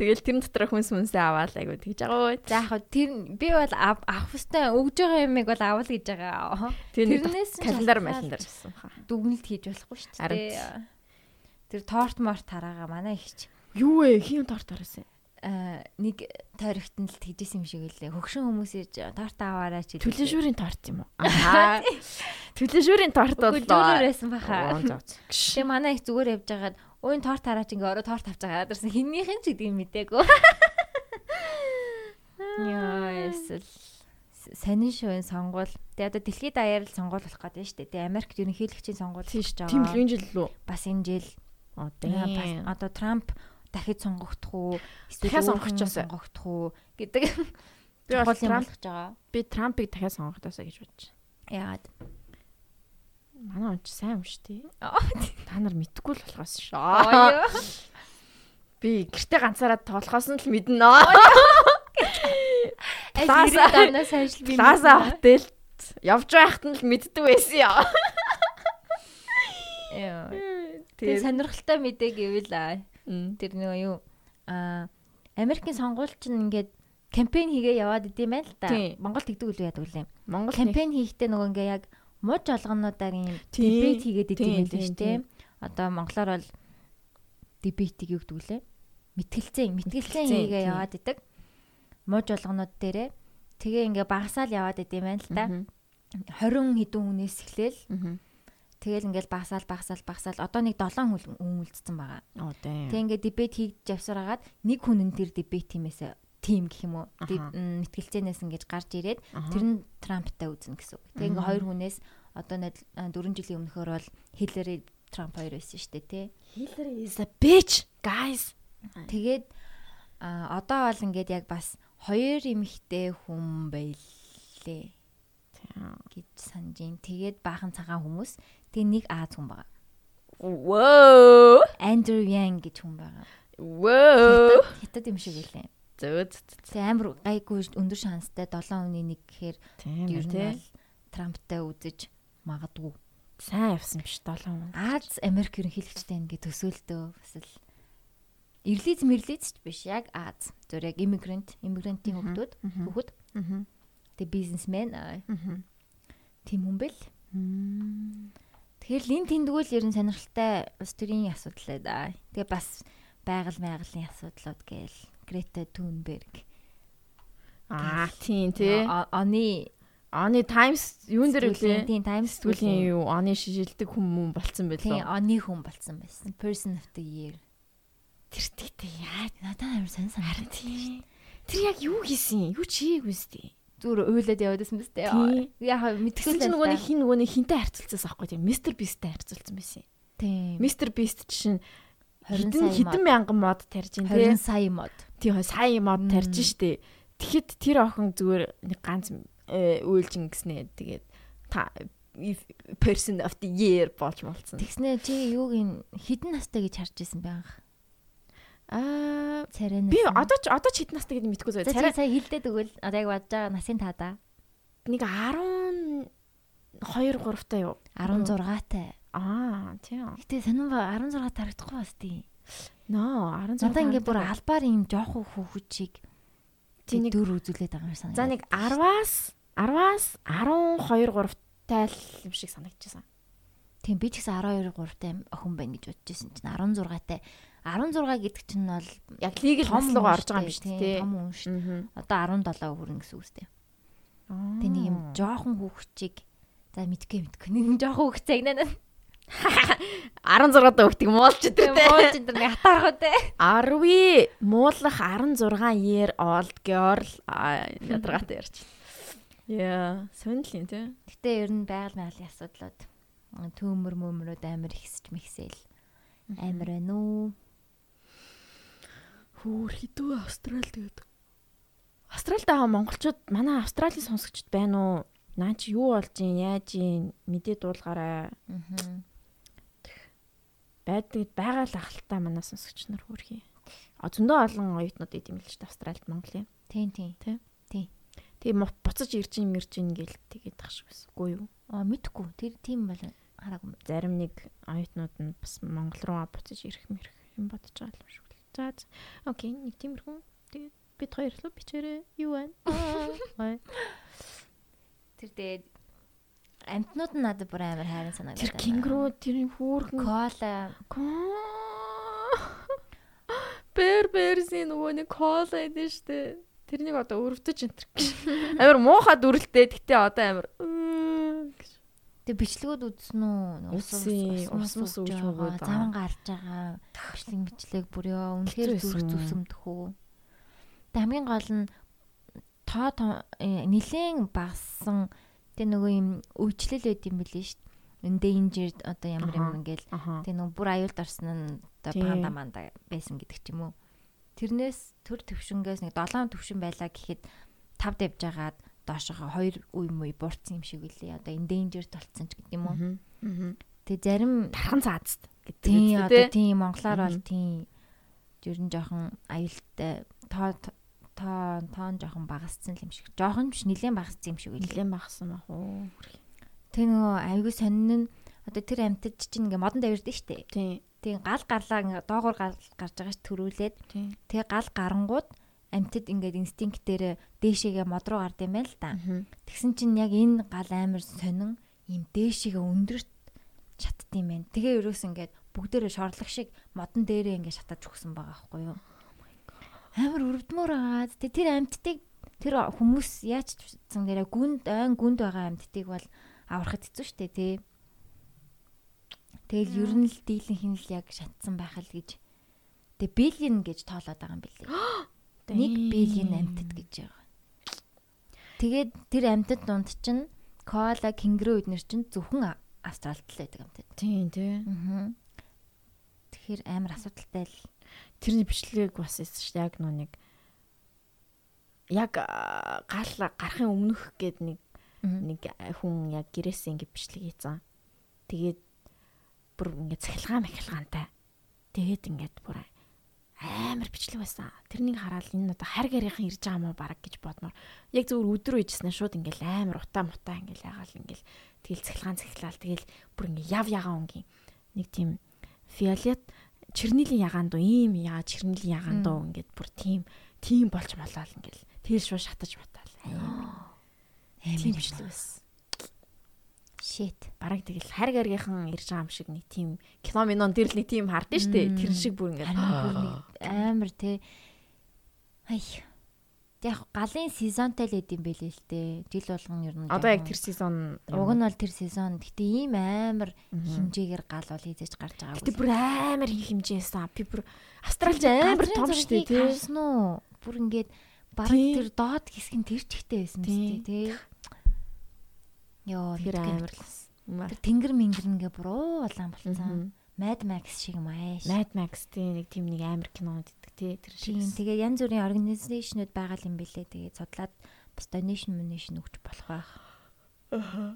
Тэгэл тэр дотор хүнс мүнсээ аваад айгу тэгж байгаа. За яг тэр би бол ав- авах хөстэй өгж байгаа юмыг бол авал гэж байгаа. Тэрнээс календар маландар гэсэн хаа. дүгнэлт хийж болохгүй шүү дээ. Тэр торт морт тараага манай ихч Юу вэ? Хин торт тараасан. Аа, нэг тойрогт нь л тэгжсэн юм шиг үлээ. Хөгшин хүмүүс ирж торт аваарай ч Төлөө шүүрийн торт юм уу? Аа. Төлөө шүүрийн торт бол Гүжүүрээр байсан баха. Тэгээ манай их зүгээр явж байгаад өөний торт хараач ингээ ороо торт авч байгаа дэрсэн хиннийхэн ч гэдгийг мэдээгүй. Яа эсвэл сонин шоуын сонгуул. Тэгээ одоо дэлхийд даяар л сонгуул болох гэдэг нь шүү дээ. Тэгээ Америкт ерөнхийлөгчийн сонгуул хийж тийм байгаа. л энэ жил лөө. Бас энэ жил Оо, Аа, бас тийм. одоо Трамп дахид сонгогдох уу? Дахиад басаа. сонгогдох уу гэдэг Би бол чухал юм Трамп болгож байгаа. би Трампыг дахиад сонгохдоосаа гэж бодож. Яагаад? Манай он ч сайн юм шүү дээ. Та нар мэдхгүй л болохоос шүү. Би гэрте ганцаараа тоолохоос нь л мэднэ. Аз ирээд амнаас ажил би. Плаза хотелд явж байхад нь л мэддэг байсан яа. Яа. Тэгээ сонирхолтой мэдээ гэвэл. Тэр нөгөө юу аа Америкийн сонгуульч нь ингээд кампайн хийгээ яваад идэм байл. Тийм. Монгол тэгдэг үл яадаг үлээ. Монгол Кампайн хийхдээ нөгөө ингээ яг мууж олгонуудаар юм дебет хийгээд идэм байл шүү дээ. Одоо монголоор бол дебетийг юу гэдэг үлээ? Мэтгэлцэн, мэтгэлцэн хийгээ яваад идэг. Мууж олгонууд дээрээ тэгээ ингээ багасаал яваад идэм байл да. 20 хэдэн хүнээс эхлээл. Тэгэл ингээл багасаал багасаал багасаал одоо нэг 7 хүн үлдсэн байгаа. Оо тийм. Тэг ингээд дебет хийж явсараад нэг хүн нь тэр дебет тиймээс тим гэх юм уу мэтгэлцээнээс ингэж гарч ирээд тэр нь Трамптай үзнэ гэсэн үг. Тэг ингээ хоёр хүнээс одоо нэг 4 жилийн өмнөхөр бол Хиллари Трамп хоёр байсан шүү дээ тий. Hillary is a bitch, guys. Тэгээд одоо бол ингээд яг бас хоёр эмэгтэй хүн байлээ гэж санаж ин. Тэгээд баахан цагаан хүмүүс. Тэгээ нэг Аз хүн байгаа. Воо. Андрю Yang гэж хүн байгаа. Воо. Хятад юм шиг үлээ. Зөө. Тэгээ амар гайгүй өндөр шанстай 7 өний нэг гэхээр ер нь бол Трамптай үзэж магадгүй. Сайн явсан биш 7 хүн. Аз Америк ерөнхийлөгчтэй ингээ төсөөлтөө бас л Ирлиз мэрлиз ч биш яг Аз. Зөв яг иммигрант, иммигрантын хүмүүс, хүүхэд. Тэгээ бизнесмен тийм хүн бэл. Тэгэхээр лин тэндгүүл ер нь сонирхолтой улс төрийн асуудал да. Тэгээ бас байгаль майгалын асуудлууд гээл Грета Тунберг. Аа тийм тий. О- Оны Оны Times юун дээр үлээ? тийм Times Сэтгүүлийн юу оны шижилдэг хүмүүс болцсон Тийм, байлоо. оны хүн болсон байсан. Person of the year. Тэр тийтэй яа. Надад амар сайн Харин санагдав. тий. Тэр яг юу хийсэн? Юу чийг үстэй? Зүгээр уйлаад яваад байсан биз дээ. Тийм. Яг Тэгсэн чинь нөгөө нэг хин нөгөө нэг хинтэй харьцуулцаас аахгүй тийм. Мистер Бисттэй харьцуулсан байсан. Тийм. Мистер Бист чинь 20 хэдэн хэдэн мянган мод тарьж ин 20 тий. сая мод. Тийм сая мод тарьж штэ. Тэгэхэд тэр охин зүгээр нэг ганц э, уйлжин гэснээ тэгээд та person of the year болж молцсон. Тэгснэ чи юуг ин хідэн настай гэж харж исэн байнга. Аа Царайнаас. би одоо ч одоо ч хэдэн настай гэдэг мэдгүй зөө. царай Царай сая хилдээд өгвөл одоо яг бодож байгаа насын таадаа нэг 12 3 та юу? 16-тай. Аа тийм. Гэтэ сонин ба 16 тарагдахгүй бас тийм. Ноо 16. Надаа ингээ бүр албаар юм жоохон хүүхүчийг Тийм дөр үзүүлээд байгаа юм санагдав. За нэг 10-аас 10-аас 12 3 тай л юм шиг санагдчихсан. Тийм би ч гэсэн 12 3-тай охин байна гэж бодож байсан чинь 16-тай 16 гэдэг чинь бол Яг лигэл том нас руу орж байгаа юм шүү дээ, дээ. Том хүн шүү. Аа. Одоо 17 хүрнэ гэсэн үг үстэй. Тэ нэг юм жоохон хүүхчийг за мэдгүй мэдгүй нэг юм жоохон хүүхч загнаа. 16 даа өгдөг муулч Тийм өдөртэй. мууч энэ нэг хатаархаа те. 10 муулах 16 year old girl ядаргаатай ярьж. Яа, сонирхол юм тий. Гэтэ ер нь байгаль байгалийн асуудлууд төмөр мөмрүүд амар ихсэж мэгсэл амар байна уу? Хөөр хідүү Австрал тэгээд. Австралид байгаа монголчууд манай Австралийн сонсогчд байна уу? Наа чи юу болж ийн яаж ийн мэдээ дуулгаарай. Аа. Байдаг байгаа л ахaltaа манаас сонсогч нар хөрхий. А зөндөө олон оюутнууд идэм л дээ Австралид Монголын. Тийм тийм. Тэгээ буцаж ирж ин мэрж ин гээл тэгээд тах шиг байсан. Үгүй юу? Аа мэдхгүй. Тэр тийм бол хараагүй. Зарим нэг оюутнууд нь бас Монгол руу буцаж ирэх мэрх юм бодож байгаа юм шиг. За окей нэг тиймэрхүү. Тэгээд бид хоёр л бичээрээ юу? Аа. Тэр тэгээд амтнууд нь надад бүр амар хайрын санагдаад. Тэр кенгуру тэр хүүрхэн кола Бэр бэрсийн нөгөө нэг кола эдэн штэ. Тэрнийг одоо өрөвдөж энтер. Амар муухад үрэлтэй. Гэтэ одоо амар Тэг бичлэгүүд үзсэн үү? Үсээ, усмус үүж өгөөд заван гарч байгаа бичлэг бичлэг бүр ёо үнэхээр зүрх зүсэмдэх үү. Тэг хамгийн гол нь тоо нилээн багсан тэг нөгөө юм өвчлөл байд юм билээ шүү дээ. Endangered одоо ямар юм ингээл тэг нөгөө бүр аюулд орсон нь одоо панда манда байсан гэдэг ч юм уу. Тэрнээс төр төвшнгээс нэг 7 төвшин байлаа гэхэд 5 давж агаад доошоо хоёр үе мөй буурсан юм шиг үлээ. Одоо endangered толцсон ч гэдэг юм уу. Тэг зарим тархан цаазд гэдэг. Тийм одоо тийм монголоор бол тийм ер нь жоохон аюултай тоо тоо тоон жоохон багассан юм шиг. Жоохон биш нэлээд багассан юм шиг үлээ. Нэлээд багассан бах уу. Тэг нөгөө аюу сонин нь одоо тэр амтд чинь ингээ модон давирд нь штэ. Тийм. Тэгээ гал гарлаа ингээ доогуур гал гарч байгаа ш төрүүлээд. Тэгээ гал гарангууд амьтад ингээд инстинктээр дээшээгээ мод руу гард юм байна л да. Тэгсэн чинь яг энэ гал амар сонин ийм дээшээгээ өндөрт шатд юм байна. Тэгээ ерөөс ингээд бүгдээрээ шорлог шиг модон дээрээ ингээд шатаж өгсөн байгаа байхгүй юу? Амар өрөвдмөр. Тэгээ тэр амьтдыг тэр хүмүүс яаж цан дээрээ гүнд айн гүнд байгаа амьтдыг бол аврахад хэцүү шттэ тий. Тэгэл ер нь л дийлэнх нь л яг шатсан байх л гэж. Тэгээ биллион гэж тоолоод байгаа юм билээ. 1 биллион амьтад гэж байгаа. Тэгээд тэр амьтад дунд чинь коала, кенгуру эднэр чинь зөвхөн австралид л байдаг амьтад. Тийм тий. Аа. Тэгэхээр амар асуудалтай л тэрний бичлэгийг бас ийсэн шүү дээ. Яг нөө нэг яг гал гарахын өмнөх гээд нэг нэг хүн яг гэрээсээ ингэ бичлэг хийцэн. Тэгээд бүр ингэ цахилгаан махилгаантай. Тэгээд ингээд бүр амар бичлэг байсан. Тэрнийг хараад энэ одоо хар гарийнхан ирж байгаа мó баг гэж бодмоор яг зөвөр өдрөө ижсэн шууд ингээл амар утаа мутаа ингээл ягаал ингээл тэгэл цахилгаан цахилаал тэгэл бүр ингээ яв ягаан өнгийн. Нэг тийм фиолет чернилийн ягаан доо ийм яа чернилийн ягаан доо ингээд бүр тийм тийм болж болоо ингээл тэгэл шууд шатаж батаал. Амар амар бичлэг байсан. Shit. Бараг тэгэл хар гаргийнхан ирж байгаа юм шиг нэг тийм кино минон дээр л нэг тийм хардсан шүү дээ. Тэр шиг бүр ингээд амар те. Ай. Яг галын сезонтой л идэм байлээ л те. Жил болгон ер нь. Одоо яг тэр сезон уг нь бол тэр сезон. Гэтэ ийм амар хэмжээгээр гал бол хийж гарч байгаа. Гэтэ бүр амар хэмжээсэн. Би бүр Австралич амар том шүү дээ. Харсан уу? Бүр ингээд бараг тэр доод хэсэг нь тэр чигтэй байсан мэт те. Йоо тэр амар л. Тэр тэнгэр мингэрнгээ буруу улаан болцсон. Mad Max шиг мааш. Mad Max тийм нэг тийм нэг амар кинонууд иддэг тий тэр шиг. Тийм тэгээ янз бүрийн организашнуд байгаа юм бэлээ. Тэгээ судлаад бас donation donation өгч болох байх. Аа.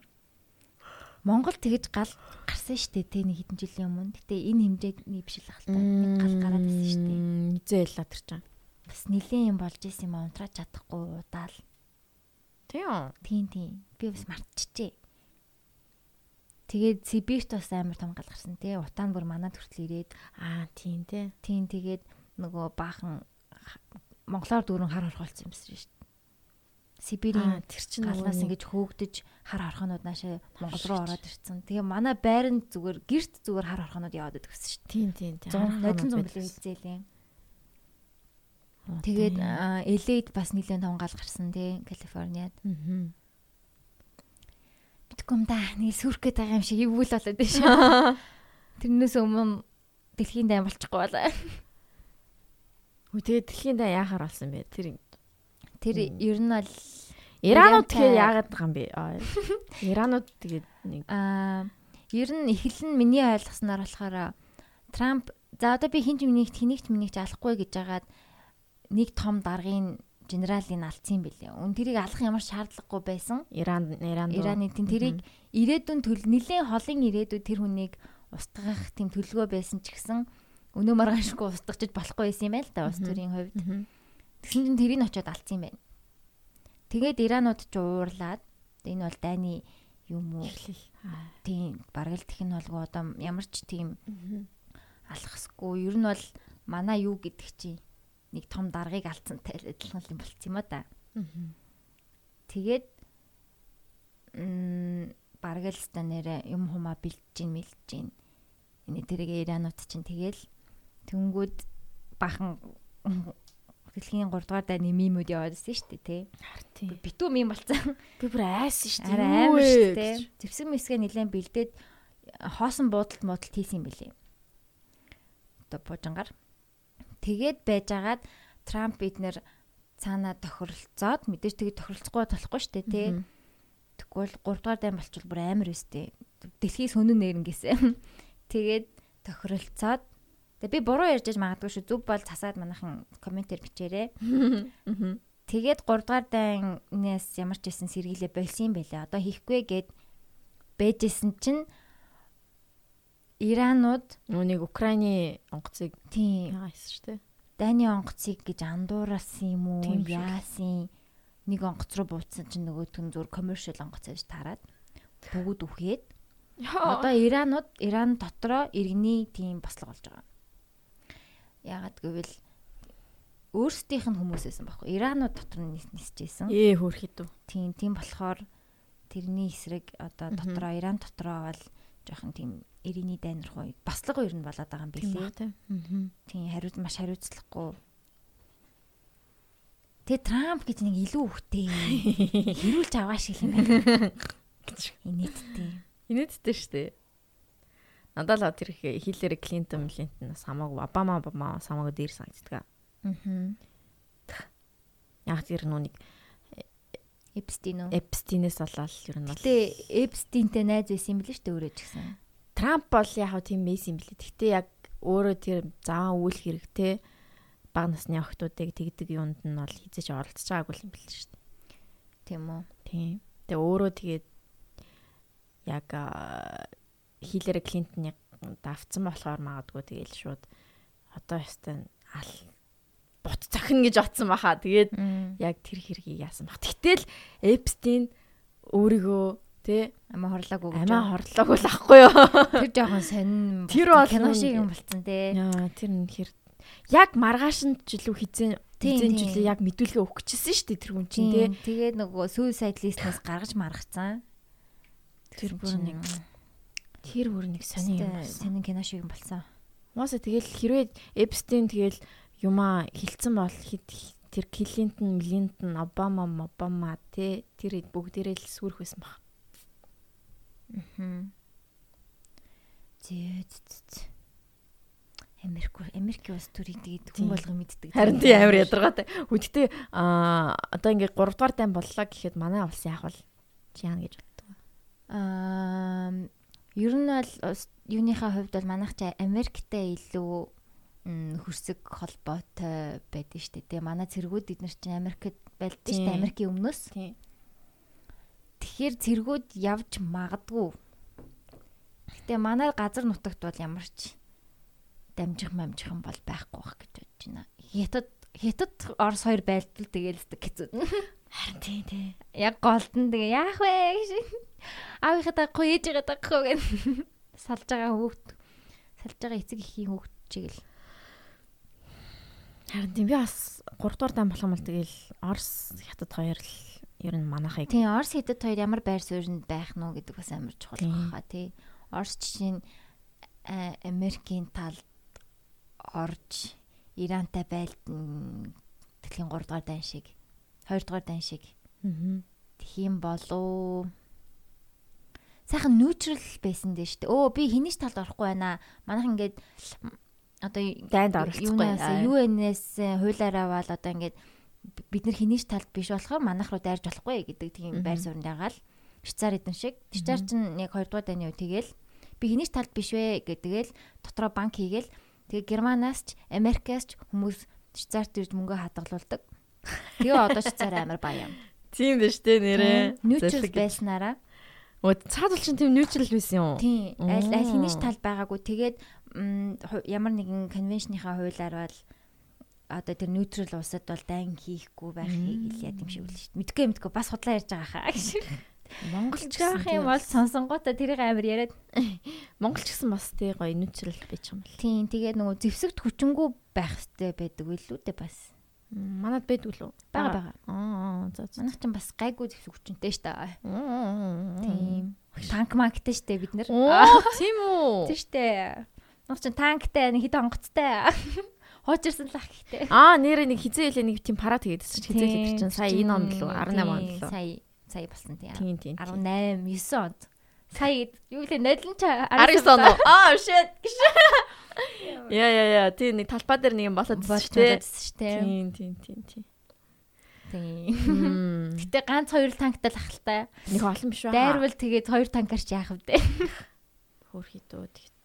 Монгол тэгэж гал гарсан дээ тий нэг хэдэн жилийн өмнө. Гэтэ энэ хэмжээний биш л ахaltaа. Нэг гал гараад байсан дээ. Низээ л тэр чам. Бас нилийн юм болж исэн юм унтраач чадахгүй удаал. Тийм. Тийм тийм. Би бас мартчихжээ. Тэгээд Сибирт бас амар том гал гарсан тий. Утаан бүр манад хүртэл ирээд аа тийм тий. Тийм тэгээд нөгөө баахан монголоор дөрөв хар орхолцсон юм байна шүү дээ. Сибирийн тэр чинь галнаас ингэж хөөгдөж хар орхонууд наашаа Монгол руу ороод ирсэн. Тэгээ манай байранд зүгээр гэрт зүгээр хар орхонууд яваад идэгсэн шүү дээ. Тийм тийм тийм. Нодлон зумблын хэлзээлээ. Тэгээд LA-д бас нэлээд том гал гарсан тий Калифорниад. Аа. Битгүй юм да. Нэг сүрх гээд байгаа юм шиг ивүүл болоод байна шүү. Тэрнээс өмнө дэлхийн дай болчихгүй болоо. Үгүй тэгээд дэлхийн дай яахаар болсон бэ? Тэр тэр ер нь бол Иранууд тэгээ яагаад байгаа юм бэ? Иранууд тэгээд нэг аа ер нь эхлэн миний ойлгосноор болохоор Трамп за одоо би хинч минийгт хэнийгт минийгт алахгүй гэж жагаад нэг том даргын генералыг алдсан юм бэлээ. Өн тэрийг алах ямар шаардлагагүй байсан. Иран Иран Ираны тийм тэрийг ирээдүйн төл нэлийн холын ирээдүйд тэр хүнийг устгах тийм төлөвлөгөө байсан ч гэсэн өнөө маргаашгүй устгachж болохгүй байсан юм байл та улс төрийн хувьд. Тэгсэн чинь тэрийг очиод алдсан юм байна. Тэгээд Иранууд ч уурлаад энэ бол дайны юм уу? Тийм бараг л тэх нь болго одоо ямар ч тийм алхасгүй. Ер нь бол манай юу гэдэг чинь нэг том даргаыг алдсантай адилхан юм болцсон юм а да. Тэгээд м бараг л ста нэрэ юм хумаа бэлдэж гин мэлдэж гин. Энэ тэрэг Иранууд чинь тэгэл тэнгүүд бахан дэлхийн 3 дугаар дайны мимүүд яваадсэн шүү дээ тий. Битүү мим болцсон. Би бүр айсан шүү дээ. Амар шүү дээ. Зевсэг мэсгээ нилээн бэлдээд хоосон буудалт муудалт хийсэн юм билий. Одоо буужангаар. Тэгээд байжгаад Трамп эднэр цаанаа тохиролцоод мэдээж тэгээд тохиролцохгүй болохгүй шүү дээ тий. Тэгвэл 3 дугаар дай болчихвол бүр амар өстэй. Дэлхийс хөнөн нэрнгэсэн. Тэгээд тохиролцоод Тэгээ би буруу ярьж магадгүй шүү. Зүв бол цасаад манайхан комментээр бичээрэй. Тэгээд 3 дугаар дайнаас ямар ч байсан сэргийлээ болсон юм байлаа. Одоо хийхгүй гэд бэжсэн чинь Иранууд нүунийг Украины онгоцыг тийм яасан шүү дээ. дайны онгоцыг гэж андуураасан юм уу? Яасан? Нэг онгоц руу буутсан чинь нөгөөт нь зур commercial онгоц гэж таарад бүгд үхээд одоо Иранууд Иран дотроо иргэний тийм бослого болж байгаа. Яагаад гэвэл өөрсдийнх нь хүмүүсээсэн байхгүй. Иранууд дотор нь нисчихсэн. Ээ хөөрхөд үү. Тийм, тийм болохоор тэрний эсрэг одоо дотроо Иран дотроо бол жоохон тийм иргэний дайнар хуу баслага ер нь болоод байгаа юм билээ. Тийм, хариуц маш хариуцлагагүй. Тэгээ Трамп гэж нэг илүү хөвтэй хэрүүлж аваа шиг юм байна. Инээдтэй. Инээдтэй шүү дээ. Надад л тэр их хилэр Клинтон, Клинтонаас хамаагүй Обама, Обама хамаагүй дээр санагддаг. Аа. Яг тэр нүуник Эпстин үү? Эпстинээс болоод ер нь бол Гэтэ Эпстинтэй найз байсан юм билээ шүү дээ өөрөө ч гэсэн. Трамп бол яг тийм мэйс юм билээ. Гэхдээ яг өөрөө тэр заан үйл хэрэгтэй баг насны охтуудыг тэгдэг юунд нь бол хизэж оролцож байгаагүй юм билээ шүү дээ. Тийм үү? Тийм. Тэгээ өөрөө тэгээд яг Хиллери Клинтоныг давцсан болохоор магадгүй тэгэл шууд одоо ястай ал бут цохино гэж отсон баха. Тэгээд яг тэр хэргийг яасан баг. Гэтэл Эпстин өөрийгөө тэ амаа хорлоогүй гэж. Амаа хорлоогүй л ахгүй юу. Тэр жоохон сонин Тэр бол кино шиг юм болцсон те. Тэр нь хэр яг маргааш нь жилүү хизэн хизэн жилүү яг мэдүүлгээ өгөх гэжсэн шүү дээ тэр хүн чинь тэ. Тэгээд нөгөө suicide list-наас гаргаж маргацсан. Тэр бүр нэг тэр бүр нэг сонин юм болсон. Сонин кино шиг юм болсон. Мосо тэгэл хэрвээ Эпстин тэгэл юмаа хилцэн бол тэр Клинтон, Клинтон, Обама, Обама тэ тэр бүгдээрээ л сүрх байсан баг. Аа. Зэт. Америк Америк бас төрийг тэгээд хүн болго мэддэг. Харин тийм амар ядаргаатай. Үдтэй аа одоо ингээд 3 дугаар тайм боллоо гэхэд манай улс яах вэ? Чи яана гэж боддог. Аа ер нь бол юуныхаа хувьд бол манайх чи Америктэй илүү хөрсөг холбоотой байдаг шүү дээ. Тэгээ манай цэргүүд эднэр чинь Америкт байлдсан дээ. Америкийн өмнөөс. Тэгэхээр цэргүүд явж магадгүй. Гэтэ манай газар нутагт бол ямар ч дамжих мамжих юм бол байхгүй бах гэж бодож байна. Хятад хятад Орос хоёр байлдал тэгээл хэцүү. Харин тий тий. Яг голдон тэгээ яах вэ гэж. Аавынхаа дагахгүй ээжигээ дагахгүй гэж салж байгаа хүүхд. Салж байгаа эцэг ихийн хүүхд чиг л. Харин тийм би бас 3 дугаар дан болох юм бол тэгээл Орос хятад хоёр л ер нь манайхыг. Тий Орос хятад хоёр ямар байр суурьнд байх нь гэдэг бас амар чухал баха тий. Орос жишээ нь Америкийн талд орж Ирантай байлдан дэлхийн 3 дугаар дан шиг 2 дугаар дан шиг. Аа. Тхиим болоо. Сайхан neutral байсан дээ шүү дээ. Өө би хинийч талд орохгүй байна. Манайх ингээд одоо дайнд оролцохгүй. UN-ээс хуулаараа бол одоо ингээд бид нар хинийч талд биш болохоор манайх руу дайрж болохгүй гэдэг тийм байр суурьнд байгаа л Швейцар эдэн шиг. Швейцар чинь яг 2 дугаар дайны үе тэгэл би хинийч талд биш вэ гэдгээл дотроо банк хийгээл тэгээ Германаас ч Америкаас ч хүмүүс Швейцарт ирж мөнгө хадгалуулдаг. Тэгээ одоо ч цаар амар баян. Тийм биш дээ нэрээ. Neutral байснараа. Өө цаад бол чинь тийм neutral байсан юм. Тийм. Аль аль хинийч тал байгаагүй. Тэгээд ямар нэгэн конвеншныхаа хуулиар бол одоо тэр neutral улсад бол дайн хийхгүй байхыг хэлээд юм шиг үл шүү. Мэдгүй мэдгүй бас худлаа ярьж байгаа хаа гэж. Монголч гэсэн юм бол сонсонготой тэрийг амар яриад Монголч гэсэн бас тий гоё neutral байж юм бэл. Тийм тэгээд нөгөө зэвсэгт хүчингү байх хэрэгтэй байдаг илүү дээ бас. Манад байдгүй лөө. Бага бага. Аа за за. Манайх ч бас гайгүй зэвсэг хүчинтэй штэ. Тийм. Танк мактэй штэ бид нар. Тийм үү. Тийм штэ. Нууч чин танктай нэг хэд онгоцтой. Хоочирсан лах гэхдээ. Аа нэрээ нэг хизээ хэлээ нэг тийм парад хийгээдсэн чинь хизээ хэлээ чинь сая энэ онд лөө 18 онд лөө. Сая сая болсон тийм. Тийм тийм. 18 9 онд. Сая юу лээ нодлон ч 19 он. Аа shit. Яа яа яа тийм нэг талбай дээр нэг юм болоод шүү дээ. Тийм тийм тийм тийм. Тийм. Гэтэ ганц хоёр танктай л ахaltaа. Нэг олон биш байна. Дайрвал тэгээд хоёр танкаар ч яах вэ? Хөөрхий дөө тэгт.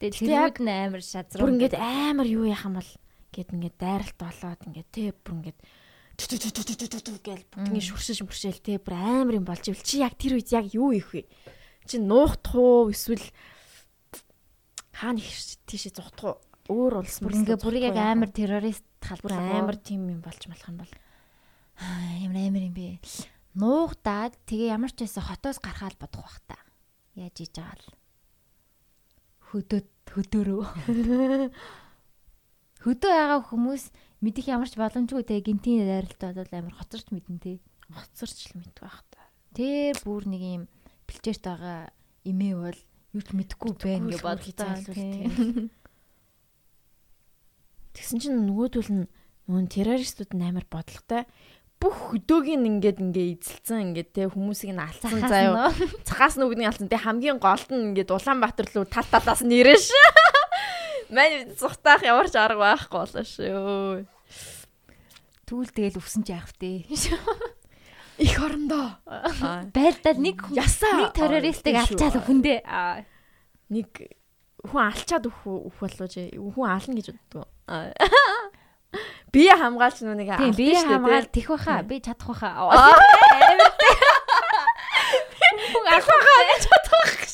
Гэтэ тэрүүд нь амар шазруу. Бүр ингээд амар юу яах юм бол гээд ингээд дайралт болоод ингээд тэ бүр ингээд гээл бүгдний шүршиж мөршөөл те бүр амар юм болж ивэл чи яг тэр үед яг юу их вэ? Чи нуухтах уу эсвэл хаана их тийшээ зугтах уу? Өөр улс бүр ингээ бүрийг яг амар террорист халбар амар тим юм болж болох юм бол ямар амар юм бэ? Нуугдаад тэгээ ямар ч байсан хотоос гарахаар бодох бах та. Яаж хийж байгаа л хөдөө хөдөөрөө хөдөө байгаа хүмүүс мэдих ямар ч боломжгүй те гинтийн дайралт бол амар хоцорч мэдэн те. Хоцорч л мэдэх байх та. Тэр бүр нэг юм бэлчээрт байгаа имээ бол юу ч мэдэхгүй байна гэж бодлоо те. Тэгсэн чинь нөгөөдөл нь нүүн террористууд нь амар бодлоготой бүх хөдөөг нь ингээд ингээ эзэлсэн ингээд те хүмүүсийг нь алдсан заяа. Цахаас нүгний алдсан те хамгийн гол нь ингээд Улаанбаатар руу тал талаас нэрэж. Мань зүхтаах ямар ч арга байхгүй болоо шүү. Түүл тэгэл өвсөн ч яах вэ? Их орондоо. Байлдаа нэг ясаа нэг террористыг алчаад өхөндөө. Нэг хүн алчаад өх болоо жи. Хүн ална гэж боддог. Би хамгаалч нүг дээ. Би хамгаал тэх баха. Би чадах баха. Хүн алах баха чадах баха.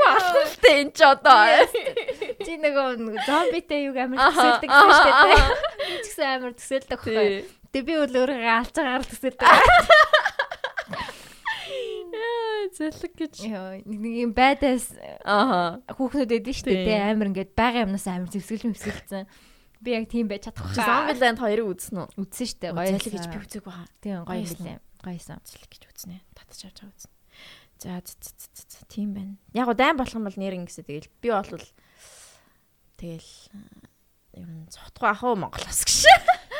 Алхалтай энэ ч одоо. Чи нөгөө зомбитэй юг амар төсөөлдөг шүү дээ. Би ч гэсэн амар төсөөлдөг байхгүй. Тэгээ би бол өөрөө алцаагаар төсөөлдөг. Зэлэг гэж. Нэг юм байдаас аа хүүхнүүд эдэн шүү дээ. Амар ингээд байгаа юмнаас амар зэвсгэлэн зэвсгэлсэн. Би яг тийм байж чадахгүй. Зомбиland хоёрыг үзсэн үү? Үзсэн шүү дээ. Гоё зэлэг гэж би үзег байгаа. Тийм гоё хэлээ. Гоёсэн. Зэлэг гэж үзнэ. Татж авч байгаа үзнэ. За тийм байна. Яг го дайм болох юм бол нэр ингэсэ тэгэл би бол тэгэл ер нь цогтгоо ах уу Монголоос гэж.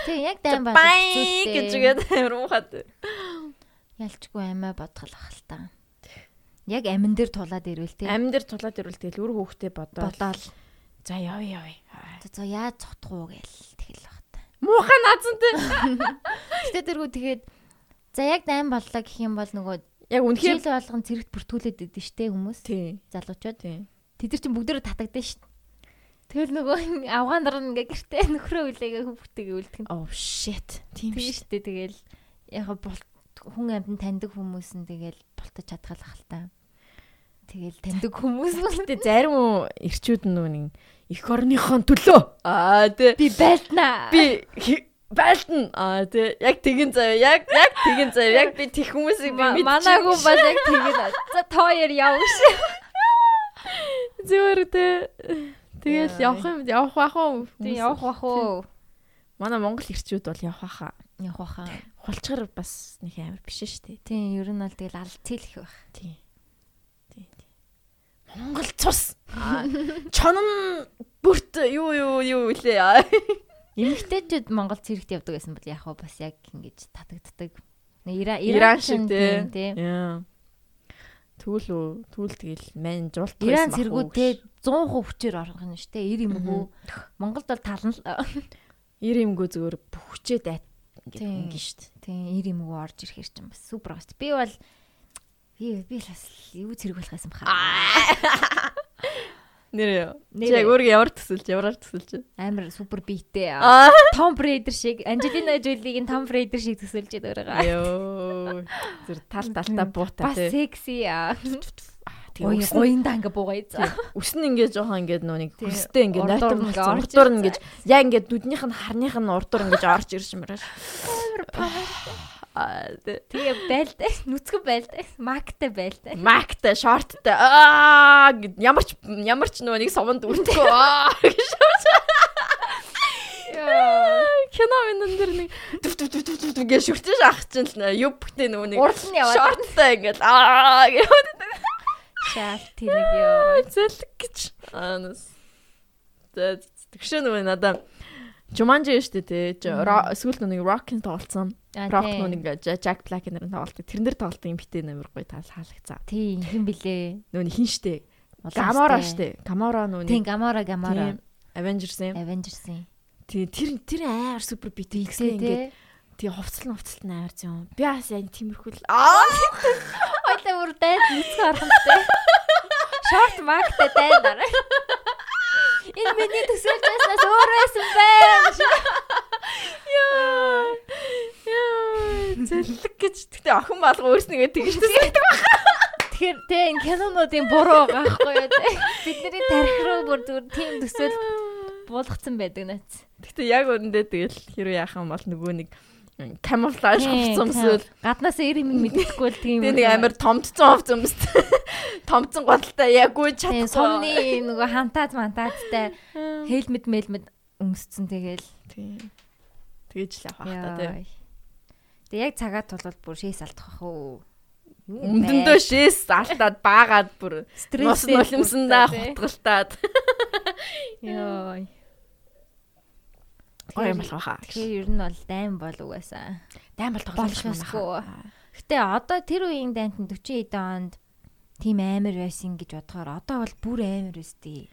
Тийм яг дайм бол гэж үгээд амар уухад. Ялчгүй амиа бодгол ах л та. Яг амин дээр тулаад ирвэл тийм. Амин дээр тулаад ирвэл тэгэл үр хөөхтэй бодоод. Бодоол. За яв яв. За яаж цогтох уу гээл тэгэл баг та. Муухай наазантай. Гэтэ тэргүү тэгээд за яг дайм боллоо гэх юм бол нөгөө Яг үнэхээр жил болгон зэрэгт бүртгүүлээд идэв штэ хүмүүс. Залуучууд. Тэд нар чинь бүгдөө татагдсан штэ. Тэгэл нөгөө авгаан нар ингээ гэртээ нөхрөө үлээгээ хүүхдтэйгээ үлдэх. Oh shit. Тийм штэ. Тэгэл яг хүн амьд таньдаг хүмүүс нь тэгэл болтож чадхалах л та. Тэгэл таньдаг хүмүүс гэхдээ зарим ирчүүд нь нэг эх орныхон төлөө. Аа тий. Би байлтнаа. Би байлтна. Аа тий. Яг тэгин заяа. Яг яг тэгин заяа. Яг би тех хүмүүсийг би мэдчихэв. Манаагүй бол яг тэгин. За тооёр явш. Зүгээр тий. Тэгэл явах юм явах бах уу? Тий явах бах уу? Манай Монгол ирчүүд бол явах баха. Явах баха. Хулчгаар бас нэг амар биш шүү дээ. Тий, ер нь бол тэгэл алдцэл их байх. Тий. Тий, тий. Монгол цус. Чонон бүрт юу юу юу үлээ. Эмэгтэйчүүд Монгол цэрэгт явдаг гэсэн бол яг бас яг ингэж татагддаг. Иран Иран шиг тийм. Түүл үү, түүл тэгэл байсан баг. Иран цэргүүд те 100% хүчээр орох юм шүү дээ. 90 эмгүү. Монголд бол тална л. 90 эмгүү зүгээр бүхчээд айт ингэ ингэ шүү дээ. Тийм 90 эмгүү орж ирэхээр чинь бас супер дээ. Би бол би би бас юу цэрэг болох байсан баха. Нэр яг өөр ямар төсөлж ямар төсөлж амар супер аа. Том Брейдер шиг Анжелина Жолигийн Том Брейдер шиг төсөлж байгаа. ёо зүр тал талтаа буутай Бас секси. Тэгээ гоёнда ингээ буугая. Заа. өснө ингээ жоохон ингээ Тий. хөстэй ингээ орж урдуур ирсэн. ингээ яа ингээ дүднийх нь харных нь урдуур ингээ орж ирж мөрөш аа тий Тэгээ байлтай. Нүцгэн байлтай. Мактай байлтай. мактай шорттай. Аа ямар ч ямар ч нөгөө нэг совонд үрдэхгүй гэж кино минь дэр нэг дүв дүв дүв дүв дүв гэж шүртэж ах чинь л юб бүтээ нөгөө нэг шорттай ингээд аа гэж шаал тэнэг ёо. зэлэг гэж аанас. За тэгшээ нөгөө надаа Жуманжи шүү дээ тий. Эсвэл нэг Rock-ын тоглолцсон. Rock нүг ингээ Jack Black нэр тоглолтыг тэрнэр тоглолтын битээ нэмэр гоё тал хаалгацаа. Тий, хэн блэ? Нөө хин штэ. Gamora штэ. Gamora нөө Тий, Gamora, Gamora. Avengers-ийн. Avengers-ийн. Тий тэр тэр амар супер бит гэсэн ингээ тий хувцал хувцалт амар зүүн. Би бас яг тиймэрхүү л аа Ойлаа бүр дайд нүцгэн архамтай. Short markтай дайд дараа. Энэ миний төсөөлж байснаас өөр байсан байна. Яа. Яа. Зэлэг гэж тэгтээ охин балга өөрснийгээ тэгж төсөлдөг. Тэгэхээр тий энэ кинонуудын буруу байгаа байхгүй юу тий. Бидний тарих руу бүр зүгээр тийм төсөөл буулгацсан байдаг нац. Тэгтээ яг үүндээ тэгэл хэрэг яах юм бол нөгөө нэг камуфлаж хувцсан өмсөөл гаднаас ирэх юм мэдэхгүй л тийм. Нэг амар томдсон хувц өмсд. Томдсон голтой яг үе тий чадахгүй. сумны нөгөө хантаад мантаадтай хелмет мелмет өмсцэн тэгэл. Тий. Тэгэж л явах та тий. Тэг яг цагаат тулвал бүр шээс алдах уу. Өмдөндөө шээс алтаад баагаад бүр нус нулимсандаа хутгалтаад. Йой. Гоё юм болох хаа. Тэгэхээр ер нь бол дайм бол угаасаа. Дайм бол тоглох юм Болохгүй. Гэтэ одоо тэр үеийн дайнт нь 40 эдэн онд тийм амар байсан гэж бодохоор одоо бол бүр амар өстэй.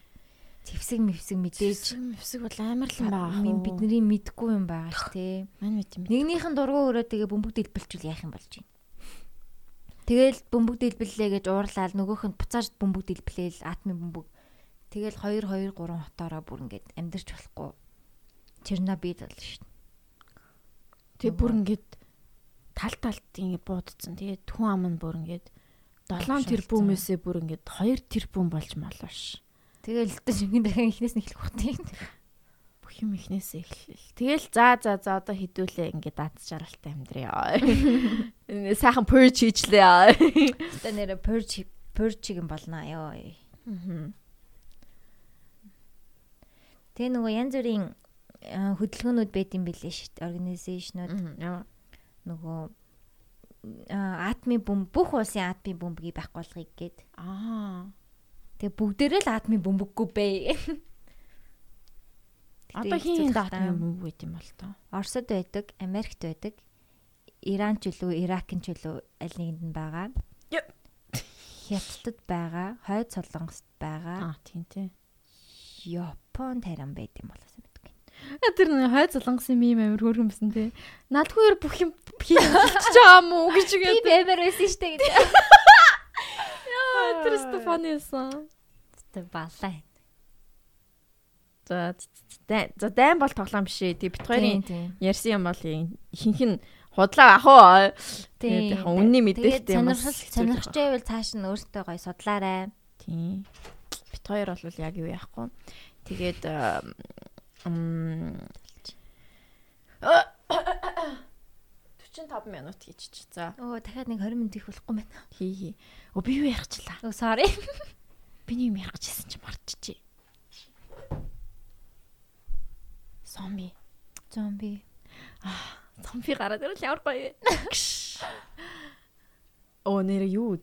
Зевсэг мөвсэг мэдээж Мөвсөг бол амар л байгаа. бидний мэдгүй юм байгаа ш тий. мань мэд юм. Нэгнийх нь дургу өрөө тэгээ бөмбөг дэлбэлчүүл яах юм болж байна. Тэгэл бөмбөг дэлбэллээ гэж уурлаад нөгөөх нь буцааж бөмбөг дэлбэлээл атмын бөмбөг. Тэгэл 2 2 3 хотоороо бүр ингээд амьдарч болохгүй. Чернобиль бол шүү дээ. Тэг бүр ингээд тал талт ингэ буудцсан. Тэгээд хүн ам нь бүр ингээд 7 тэрбумээсээ бүр ингээд 2 тэрбум болж молоо ш. Тэгэл шингэн дахин ихнээс нь эхлэх бохтой. Бүх юм ихнээсээ эхлэв. Тэгэл за за за одоо хідүүлээ ингээд дад жаргалтай амьдрья. Энэ сайхан purge хийчлээ. Одоо нэрэ purge purge юм болно ёо. Тэгээ нөгөө янз бүрийн хөдөлгөөнүүд байд юм билээ шүү дээ. Организашнууд нөгөө а, атомын бөмбөг бүх улсын атомын бөмбөгийг байхгүй болгоё гээд. Аа. Тэгээ бүгдээрээ л атомын бөмбөггүй бай. Одоо хин датмын бөмбөг байт юм бол тоо. Оросд байдаг, Америкт байдаг, Иран ч үлээ, Иракын ч үлээ аль нэгэнд нь байгаа. Хятадд байгаа, Хойд Солонгост байгаа, Аа тийм тийм. Японд харин байд юм болоос мэдгүй. А тэр нэг хой золонгосын мим амир хөөрхөнбсөн те. Надгүй ер бүх юм хийж байгаа мó гэж Би гээд. бэмэр байсан штэ гэж. Яа, тэр Стефанисан. Тэ балаа. За за дайм бол тоглоом биш ээ. Тэг бит хоёрын тийм. ярьсан юм бол ихэнх нь худлаа ах уу. Тэгээд яг үнний мэдээлэлтэй юм сонирхол сонирхож байвал цааш нь өөртөө гоё судлаарай. Тийм. Бит хоёр бол яг юу яахгүй. Тэгээд 45 минут хийчих. За Өө дахиад нэг 20 минут их болохгүй байна. хий хий. Оо би юу ярихчлаа. Өө sorry. Биний юм ярих гэжсэн чи мартчихжээ. Зомби. Зомби. Зомби гараад ирэл ямар гоё вэ? Оо нэр юу?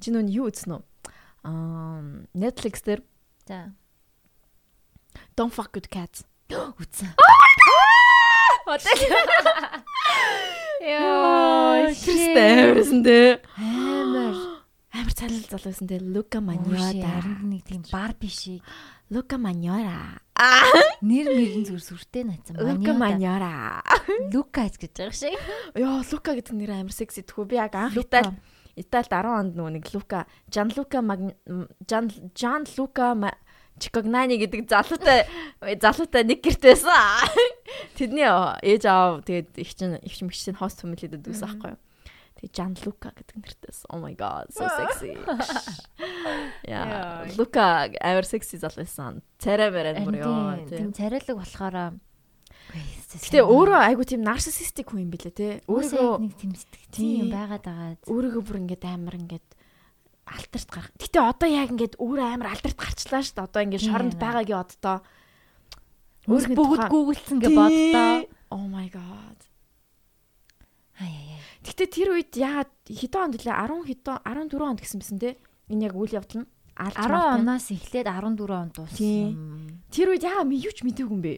Чи нүн юу үзсэн үү? Аа Netflix дээр За. Don't fuck with cats. Үзсэн. Яа, Кристэ амарсан дээ. Амар. Амар цалил залуусан дээ. Маньяда. Magnotta. Нэг тийм Барби шиг. Luca Magnotta. Нэр мэрэн зүр сүртэй наацсан. Маньяда. Magnotta. Лукас гэж байгаа шиг. Йоо, Luca гэдэг нэр амар секси тхүү. Би яг анх. Итали Италид 10 онд нөгөө нэг Luca, Gianluca Mag Gian Gianluca Ma- Чикогнани гэдэг залуутай залуутай нэг гэрт байсан. Тэдний ээж аав тэгээд их чин их чин мэгч чинь хост фамилидэд үсэн аахгүй юу. Тэгээ Жан Лука гэдэг нэртэйс. Oh my god, so sexy. Яа, Лука амар секси залуу байсан. Царай барай бүр ёо. Тийм царайлаг болохоор Гэтэ өөрөө айгу тийм нарциссистик хүн юм билэ те. Өөрийгөө нэг тийм сэтгэцийн юм байгаад байгаа. Өөрийгөө бүр ингээд амар ингээд алтарт гарах. Гэтэ одоо яг ингээд өөр амар алтарт гарчлаа шүү дээ. Одоо ингээд шоронд байгаагийн оддоо өөр бүгд гуглдсан гэж боддоо. Oh my god. Хай яа. Гэтэ тэр үед яагаад хэдэн онд лээ 10 хэдэн 14 онд гэсэн мэсэн те. Энэ яг үйл явдал нь 10 оноос эхлээд 14 онд дууссан. Тэр үед яагаад юу ч мэдээгүй юм бэ?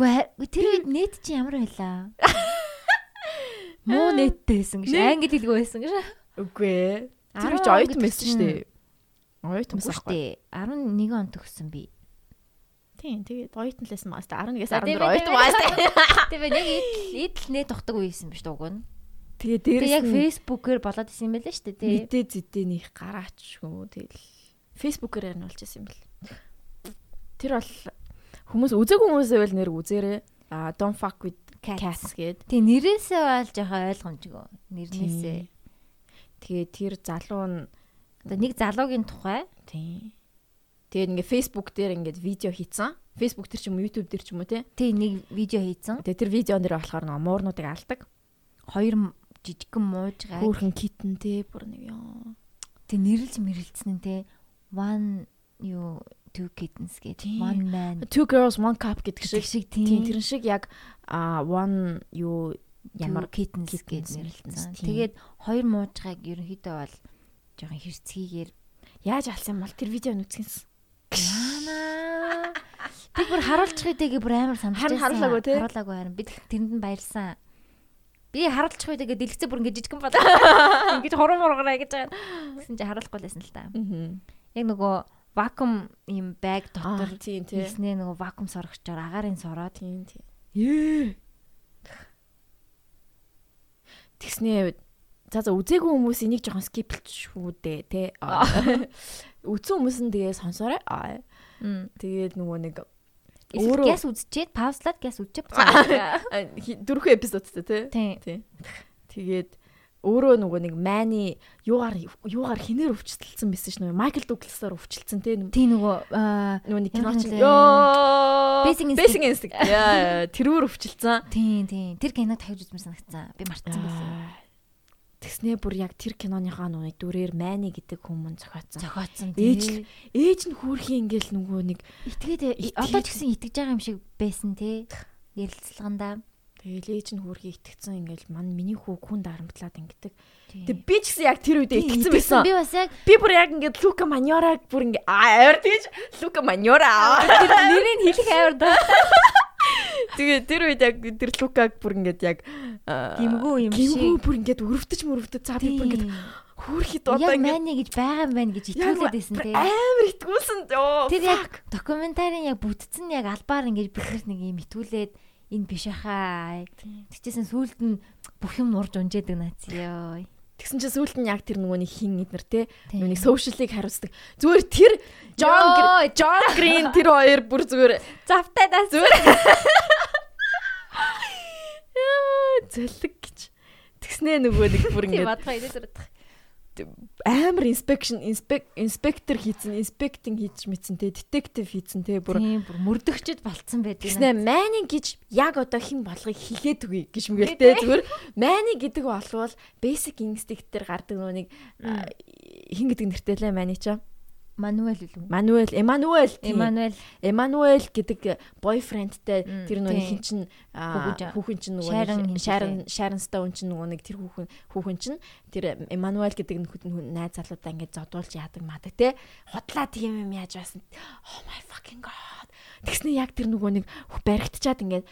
Үгүй тэр үед нэт чи ямар байлаа? Муу нэттэй байсан гэж англи хэлгүй байсан гэж. Үгүй ээ. Тэр чи оюутан байсан шүү дээ. Оюутан байсан шүү дээ. 11 он төгссөн би. Тийм тэгээд оюутан л байсан маа. 11-ээс 14 оюутан маа. Тэгээд яг идэл идэл нэ тухдаг үесэн биш дууг нь. Тэгээ дээрээс яг фэйсбүүкээр болоод исэн юм байлаа шүү дээ тий. Мэдээ зэдэнийх гараач шүү. Тэгэл фэйсбүүкээр ярь нь болж исэн юм бэл. Тэр бол хүмүүс үзээгүй хүмүүсээ бол нэр үзээрээ а don't fuck with cats гэд. Тий нэрээсээ бол жоохон ойлгомжгүй. Нэрнээсээ. Тэгээ тэр залуу нь одоо нэг залуугийн тухай. Тий. Тэгээд ингээ Facebook дээр ингээд видео хийцэн. Facebook дээр ч юм уу YouTube дээр ч юм уу тий. Тий нэг видео хийцэн. Тэгээд тэр видеон дээр болохоор нэг муурнуудыг алдаг. Хоёр жижигхэн мууж гай. Хөөхөн китэн тий бүр нэг ёо. Тэг нэрлж мэрэлцэн тий. One юу two kittens гэдэг. One man. Two girls one cup гэдэг шиг. тийм. Тэр шиг яг one юу ямар kittens гэж нэрлэлсэн. Тэгээд хоёр муужгааг ерөнхийдөө бол жоохон хэрцгийгээр яаж алсан юм бол тэр видео нүцгэнсэн. Яна. Би бүр харуулчих үедээ бүр амар санаж байсан. Харуулаагүй тий. Харуулаагүй харин бид тэрэнд нь баярлсан. Би харуулчих үедээ дэлгэцээ бүр ингэ жижигхэн бодоо. Ингэж хурам хургараа гэж байгаа. Гэсэн чи харуулахгүй лсэн л та. Яг нөгөө вакуум юм баг дотор тийм тийм. Хийснээ нөгөө вакуум соргочоор агаарын сороо тийм тийм. Ээ. Тэгснээ за за үзээгүй хүмүүс энийг жоохон скиплчихвүү дээ те. Үзсэн хүмүүс нь тэгээ сонсоорой. Тэгээд нөгөө нэг өөрөө гэс үзчихэд паузлаад гэс үзчих. Дөрвөн эпизодтэй те. Тийм. Тэгээд өөрөө нөгөө нэг майны юугаар юугаар хинээр өвчлөлтсөн байсан ш нь Майкл Дугласаар өвчлөлтсөн те тий нөгөө нөгөө нэг киноч ёо Basic Instinct. Яа тэрүүр өвчлөлтсөн. Тий тий. Тэр киног тавьж үзмэр санагцсан би мартсан байсан. Тэгснээ бүр яг тэр киноныхаа нүуний дүрээр майны гэдэг хүмүүс зохиоцсон. Зохиоцсон. Ээж ээж нь хүүрхийн ингээл нөгөө нэг итгээд одоо ч гэсэн итгэж байгаа юм шиг байсан те. Ярилцлагандаа. Тэгэл ээж нь хүүрхий итгэцэн ингээл мань миний хүү хүн дарамтлаад ингэдэг. Тэг би ч гэсэн яг тэр үедээ итгэцэн байсан. Би бас яг би бүр яг ингээд Лука Маньораг бүр ингээ амар тийж Лука Маньора нэрийг хэлэх амар даа. Тэгээ тэр үед яг тэр Лукаг бүр ингээд яг гимгүү юм шиг гимгүү бүр ингээд өрөвдөж мөрөвдөж цаа би бүр ингээд хөөрхөд одоо ингээд яг гэж байгаа юм байна гэж итгүүлээд байсан тий. Амар итгүүлсэн. Тэр яг докюментарын яг бүтцэн яг албаар ингээд биднэрт нэг юм итгүүлээд энэ биш ахаа. Тэгчээсэн сүулт нь бүх юм нурж унжээдэг наац ёо. Тэгсэн чинь сүүлд нь яг тэр нөгөө нэг хин эднэр те нэг сошиалыг хариуцдаг. Зүгээр тэр Джон Джон Грин тэр хоёр бүр зүгээр завтай даа зүгээр. Зэлэг гэж. Тэгснээ нөгөө нэг бүр ингэ. Бадгаа идэж зарах амар inspection inspector хийцэн inspecting хийж мэдсэн те detective хийцэн те бүр бүр мөрдөгчд болцсон байдаг. Тэснэ майнинг гэж яг одоо хэн болгыг хийгээд үгүй гэж мгэл те зүгээр. Майнинг гэдэг болвол basic instinct дээр гардаг нөгөө нэг хин гэдэг нэртэй лээ майны чаа Мануэл үү? Мануэл, Эмануэл. Эмануэл. Эмануэл гэдэг бойфрендтэй тэр нөгөө хин чин хүүхэн чин нөгөө Шарон Шарон Стоун чин нөгөө нэг тэр хүүхэн хүүхэн чин тэр Эмануэл гэдэг нөхөд найз залуудаа ингээд зодуулж яадаг мадаг те. Худлаа тийм юм яаж байсан. Oh my fucking god. Тэгснэ яг тэр нөгөө нэг баригдчаад ингээд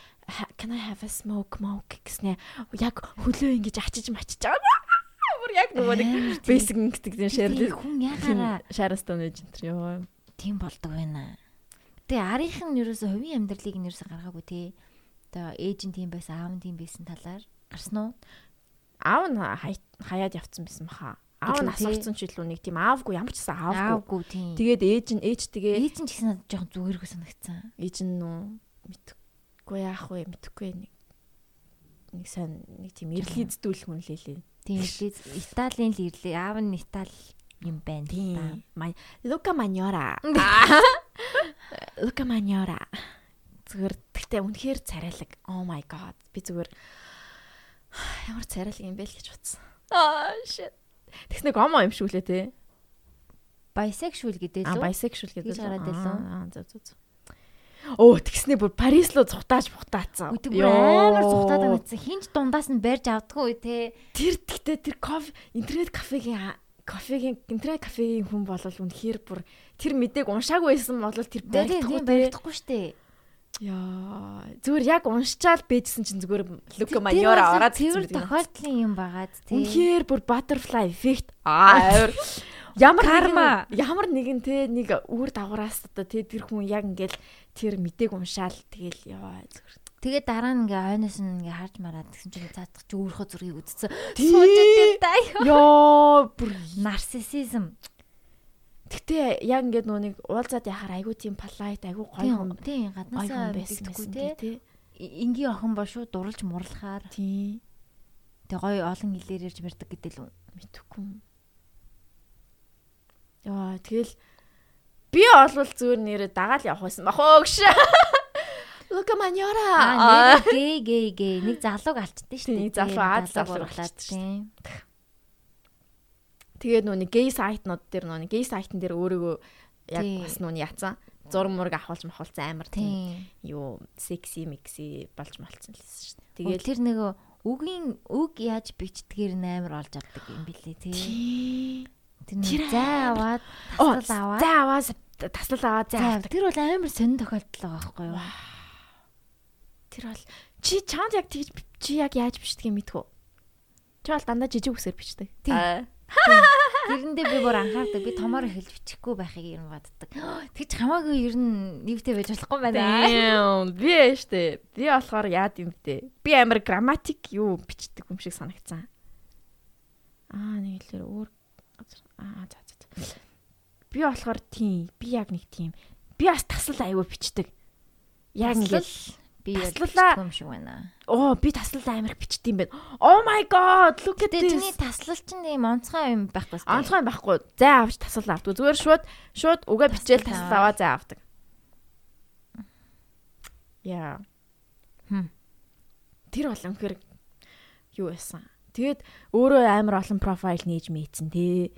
can I have a smoke smoke гэснэ яг хөлөө ингэж ачиж мачиж байгаа бүр яг нөгөө нэг basic гэдэг юм шаарлал хүн ягараа шараастан ээж энэ ёо тийм болдог байна. Тэгээ арийнх нь ерөөсө хувийн амьдралыг нь ерөөсө гаргаагүй те. Одоо ээж нь тийм байсан, аав нь тийм байсан талаар гарсан уу? Аав нь хаяад явцсан байсан баха. Аав нас орсон ч илүү нэг тийм аавгүй ямар ч гэсэн аавгүй. Тэгээд ээж нь ээжтэйгээ ээж нь ч гэсэн жоохон зүгээргүй санагдсан. Ээж нь нүү мэдхгүй яах вэ мэдхгүй нэг нэг сайн нэг тийм ирлийздүүл хүн лээ. Тийм Италийн л ирлээ. Аав нь Итали юм байна. Тийм. Лука Маньора. Лука Маньора. Зүгээр тэгтээ үнэхээр царайлаг. Oh my god. Би зүгээр ямар царайлаг юм бэ л гэж бодсон. Аа shit. Тэгс нэг омо юм шүү лээ те. Bisexual гэдэг лөө. Аа bisexual гэдэг байлаа. Аа зөв зөв зөв. Оо тэгснээ бүр Парис руу цухтааж бухтаацсан. Амар цухтаад байцсан. Хинч дундаас нь барьж авдаггүй те. Тэр тэгтээ тэр кофе интернет кафегийн кофегийн интернет кафегийн хүн бол үнэхээр бүр тэр мэдээг уншаагүй байсан бол тэр баригдахгүй баригдахгүй штэ. Яа зүгээр яг уншчаал бэжсэн чинь зүгээр лука маньора ороод тэр тохиолдлын юм байгаад тий. Үнэхээр бүр butterfly effect аа ямар карма ямар нэгэн те нэг үр дагавраас одоо те тэр хүн яг ингээл тэр мэдээг уншаал тэгэл яа зүгээр. Тэгээ дараа нь ингээ хойноос нь ингээ харж мараад гэсэн чинь цаадах чи өөрийнхөө зургийг үзсэн. Суужид та ёо бүр нарциссизм Гэтэ яг ингээд нэг уулзаад яхаар айгуу тийм полайт айгуу гоё хүн. Тийм гаднаасаа байсан тий. Ингийн охин бол шууд дурлж мурлахаар. Тий. Тэг гоё олон хэлээр ярьж мэрдэг гэдэг л мэдхгүй. Яа тэгэл би олвол зүгээр нэрээ дагаал явах байсан бах гэж. Лука маньора. Аа гээ гээ гээ нэг залууг алчдээ шүү дээ. Нэг залуу аз залуу болоод тийм. Тэгээд нүг гей сайтнууд дээр нүг гей сайтн дээр өөрийгөө яг бас нүг яцсан. Зураг мураг авахулж махулцсан амар тийм юу секси микси болж малцсан л шүү дээ. Тэгээд тэр нэг үгийн үг яаж бичдгээр амар олж авдаг юм билээ тий. Тэр нэг зай аваад таслал аваад зай аваад таслал аваад зай авдаг. Тэр бол амар сонир тохиолдол байгаа байхгүй юу? Тэр бол чи чанд яг тэгж чи яг яаж бичдгийг мэдхүү. Чи бол дандаа жижиг үсээр бичдэг. Тэрэндээ би бүр анхаардаг. Би томоор эхэлж бичихгүй байхыг юм боддог. Тэгж хамаагүй ер нь нэвтэй байж болохгүй байна. Би яаштэй. Би болохоор яад юм бэ? Би амар грамматик юу бичдэг юм шиг санагцсан. Аа нэг хэлээр өөр аа за за. Би болохоор тийм. Би яг нэг тийм. Би бас тасал аягүй бичдэг. Яг ингээд би таслалаа юм шиг байна. Оо би таслал амар бичдэг юм байна. Oh my god, look at this. Тэний таслал чинь ийм онцгой юм байхгүй? Онцгой юм байхгүй. Зай авч таслал авдаг. Зүгээр шууд шууд угаа бичээл таслал аваа зай авдаг. Яа. Хм. Тэр бол үнэхээр юу байсан. Тэгээд өөрөө амар олон профайл нээж мэдсэн тий.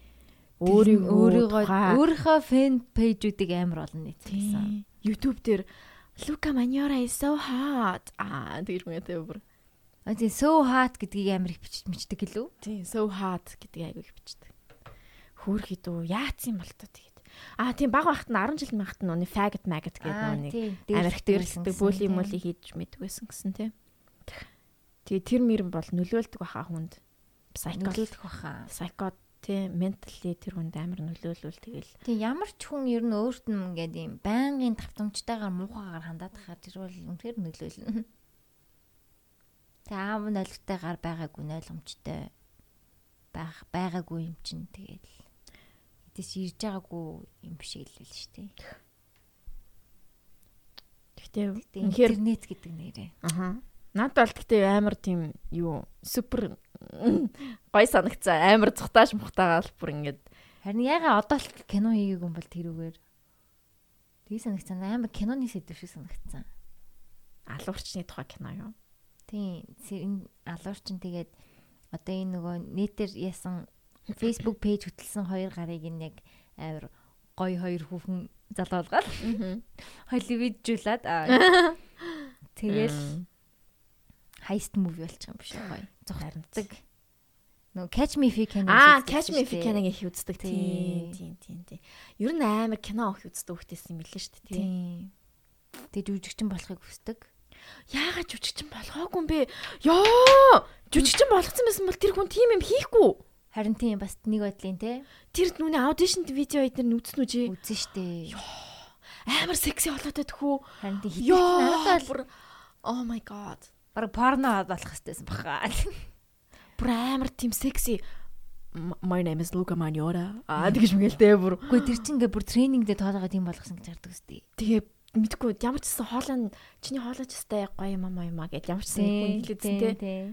Өөрийгөө өөрийнхөө фэн пэйжүүдийг амар олон нийцсэн. YouTube дээр Luca Manora is so hot. Аа тэгэр мэтэй бүр. А тийм so hot гэдгийг амар их бичиж мичдэг гэлүү? Тийм so hot гэдгийг айгүй их бичдэг. Хөөх хідүү яац юм бол тоо тэгээд. Аа тийм баг багт нь 10 жил магт нь нүний faggot maggot гэдэг нэг амар их дээрлдэг бүли мүли хийж мэдгүйсэн гэсэн тийм. Тэгээд тэр мөр бол нөлөөлдөг баха хүнд. Psycho баха. Psycho тий ментали тэр хүнд амар нөлөөлвөл тэгэл тий ямар ч хүн ер нь өөрт нь ингээд юм байнгын тавтамжтайгаар муухайгаар хандаад тахаар тэр бол үнэхээр нөлөөлнө. Тэг аав нь ойлгохтойгаар байгаагүй ойлгомжтой байх байгаагүй юм чинь тэгэл эдээс ирж байгаагүй юм шиг л л шүү дээ. Гэхдээ интернет гэдэг нэрээ. Аха. Наад бол гэхдээ амар тийм юу супер гой санагцсан амар цухтааш мухтаагаал бүр ингээд. Харин ягаа одоо л кино хийгээгүй юм бол тэрүүгээр тгий санагцсан амар киноны сэдв шиг санагцсан алуурчны тухай кино юу? Тийм алуурчин тэгээд одоо энэ нөгөө нэтээр яасан Facebook пэйж хөтлсөн хоёр гарыг нэг амар гой хоёр хүүхэн залуулгаад холливуджуулаад тэгэл heist movie болчих юм биш үү гоё. Зогтдаг. Нөө Catch Me If You Can. Аа, Catch Me If You Can-ыг их үздэг тийм. Тийм, тийм, тийм. Ер нь амар кино их үздэг хөхтэйсэн юм билээ шүү дээ, тийм. Тэгээ жүжигчин болохыг хүсдэг. Яагаад жүжигчин болгоогүй юм бэ? Йоо! Жүжигчин болгоцсон байсан бол тэр хүн тийм юм хийхгүй. Харин тийм бас нэг байдлын те. Тэр нүний аудишн видео эдгээр нүцэн үжи. Үзэн штэ. Амар секси болоод байдгүй. Харин тийм хитгэл надад бол Oh my god. Бараг порно болох хэвчээсэн баха. Бүр амар тийм секси. my name is Luca Magnotta. Аа тэгэж мэгэлтэй бүр. Үгүй тэр чинь ингээ бүр тренингдээ тоолоогоо тийм болгосон гэж хардаг үстэй. Тэгээ мэдгүй ямар ч гэсэн хоолой чиний хоолойч өстэй гоё юм аа юм аа гэж ямар ч гэсэн хүн хэлээдсэн тий.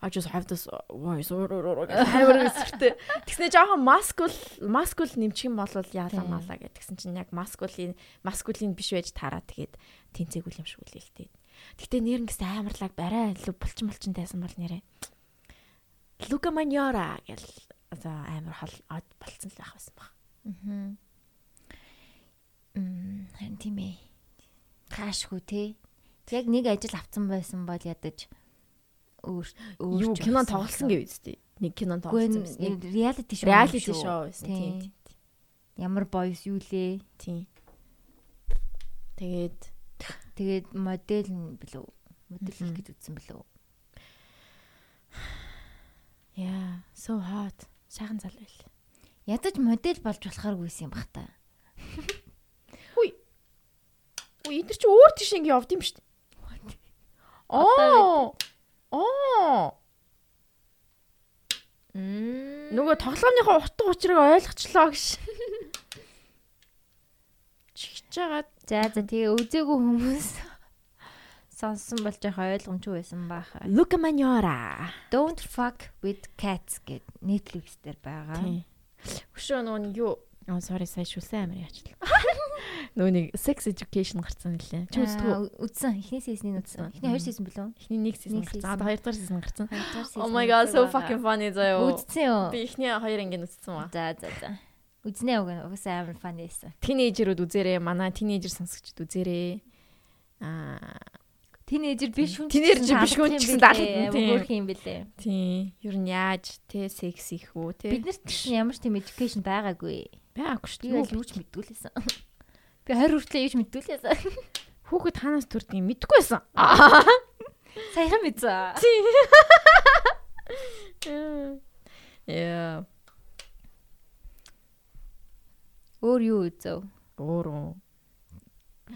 I just have this voice амар өсөртэй. Тэгснэ жоохон маскул маскул нэмчих юм бол яалаа малаа гэх. Тэгсэн чинь яг маскулын маскулын биш байж тараа тэгээд тэнцээгүй юм шиг үлээ Гэтэ нэрнгээс амарлаг барай илүү булчин булчин тайсан бол нэрээ. Лука Маньора гэл одоо амар хол од болцсон л байх байсан баг. Аа. Мм харин тийм ээ. Хаашгүй те. Яг нэг ажил авцсан байсан бол ядаж өөр юу кинон тоглосон гэв үстэй. Нэг кинон тоглосон байсан. Реалити шоу. Реалити шоу байсан тийм. Ямар боёс юу лээ? Тийм. Тэгээд тэгээд модель нь билүү? Модель гэж үзсэн билүү? Яа, so hot. Сайхан зал байл. Ядаж модель болж болохооргүйсэн юм бах та. Хүй. Үгүй эдгэр чи өөр тийш ингэ явд юм дээ. Оо. Оо. Мм. Нөгөө тоглоомныхоо утга учирыг ойлгочлоо гэж. Жагаад. За за тэгээ үзээгүй хүмүүс сонсон болж байгаа ойлгомжгүй байсан бааха. Look Manora. Don't fuck with cats гэд Netflix дээр байгаа. Өшөө нөгөө юу Oh sorry сая шүлсэн амар яачлаа. Нөгөө нэг sex education гарсан нэлээ. Чи үзтгүү? Үзсэн. Эхний сизнийг үзсэн. Эхний хоёр сизон билүү? Эхний нэг сизон гарсан. Одоо хоёр дахь сизон гарсан. Oh my god so fucking funny заяа. Үзсэн юу? Би эхний хоёр анги үзсэн ба. За за за. Үзнэ уг угсаа амар funny байсан. Тинейжерүүд үзээрэй. Манай тинейжер сонсогчд үзээрэй. Аа Тинейжер биш хүн. Тинейжер биш хүн ч гэсэн даалгад хөөх юм бэлээ. Тийм. Ер нь яаж те секс их үү те. Биднэрт ч ямар ч тийм education байгаагүй. Байгаагүй шүү дээ. Юу ч мэдгүүлээсэн. Би 20 хүртлээ юу ч мэдгүүлээсэн. Хүүхэд танаас төрдгийг мэдгүйсэн. Саяхан мэдсэн. Тийм. Яа. Өөр юу үзв? Өөр.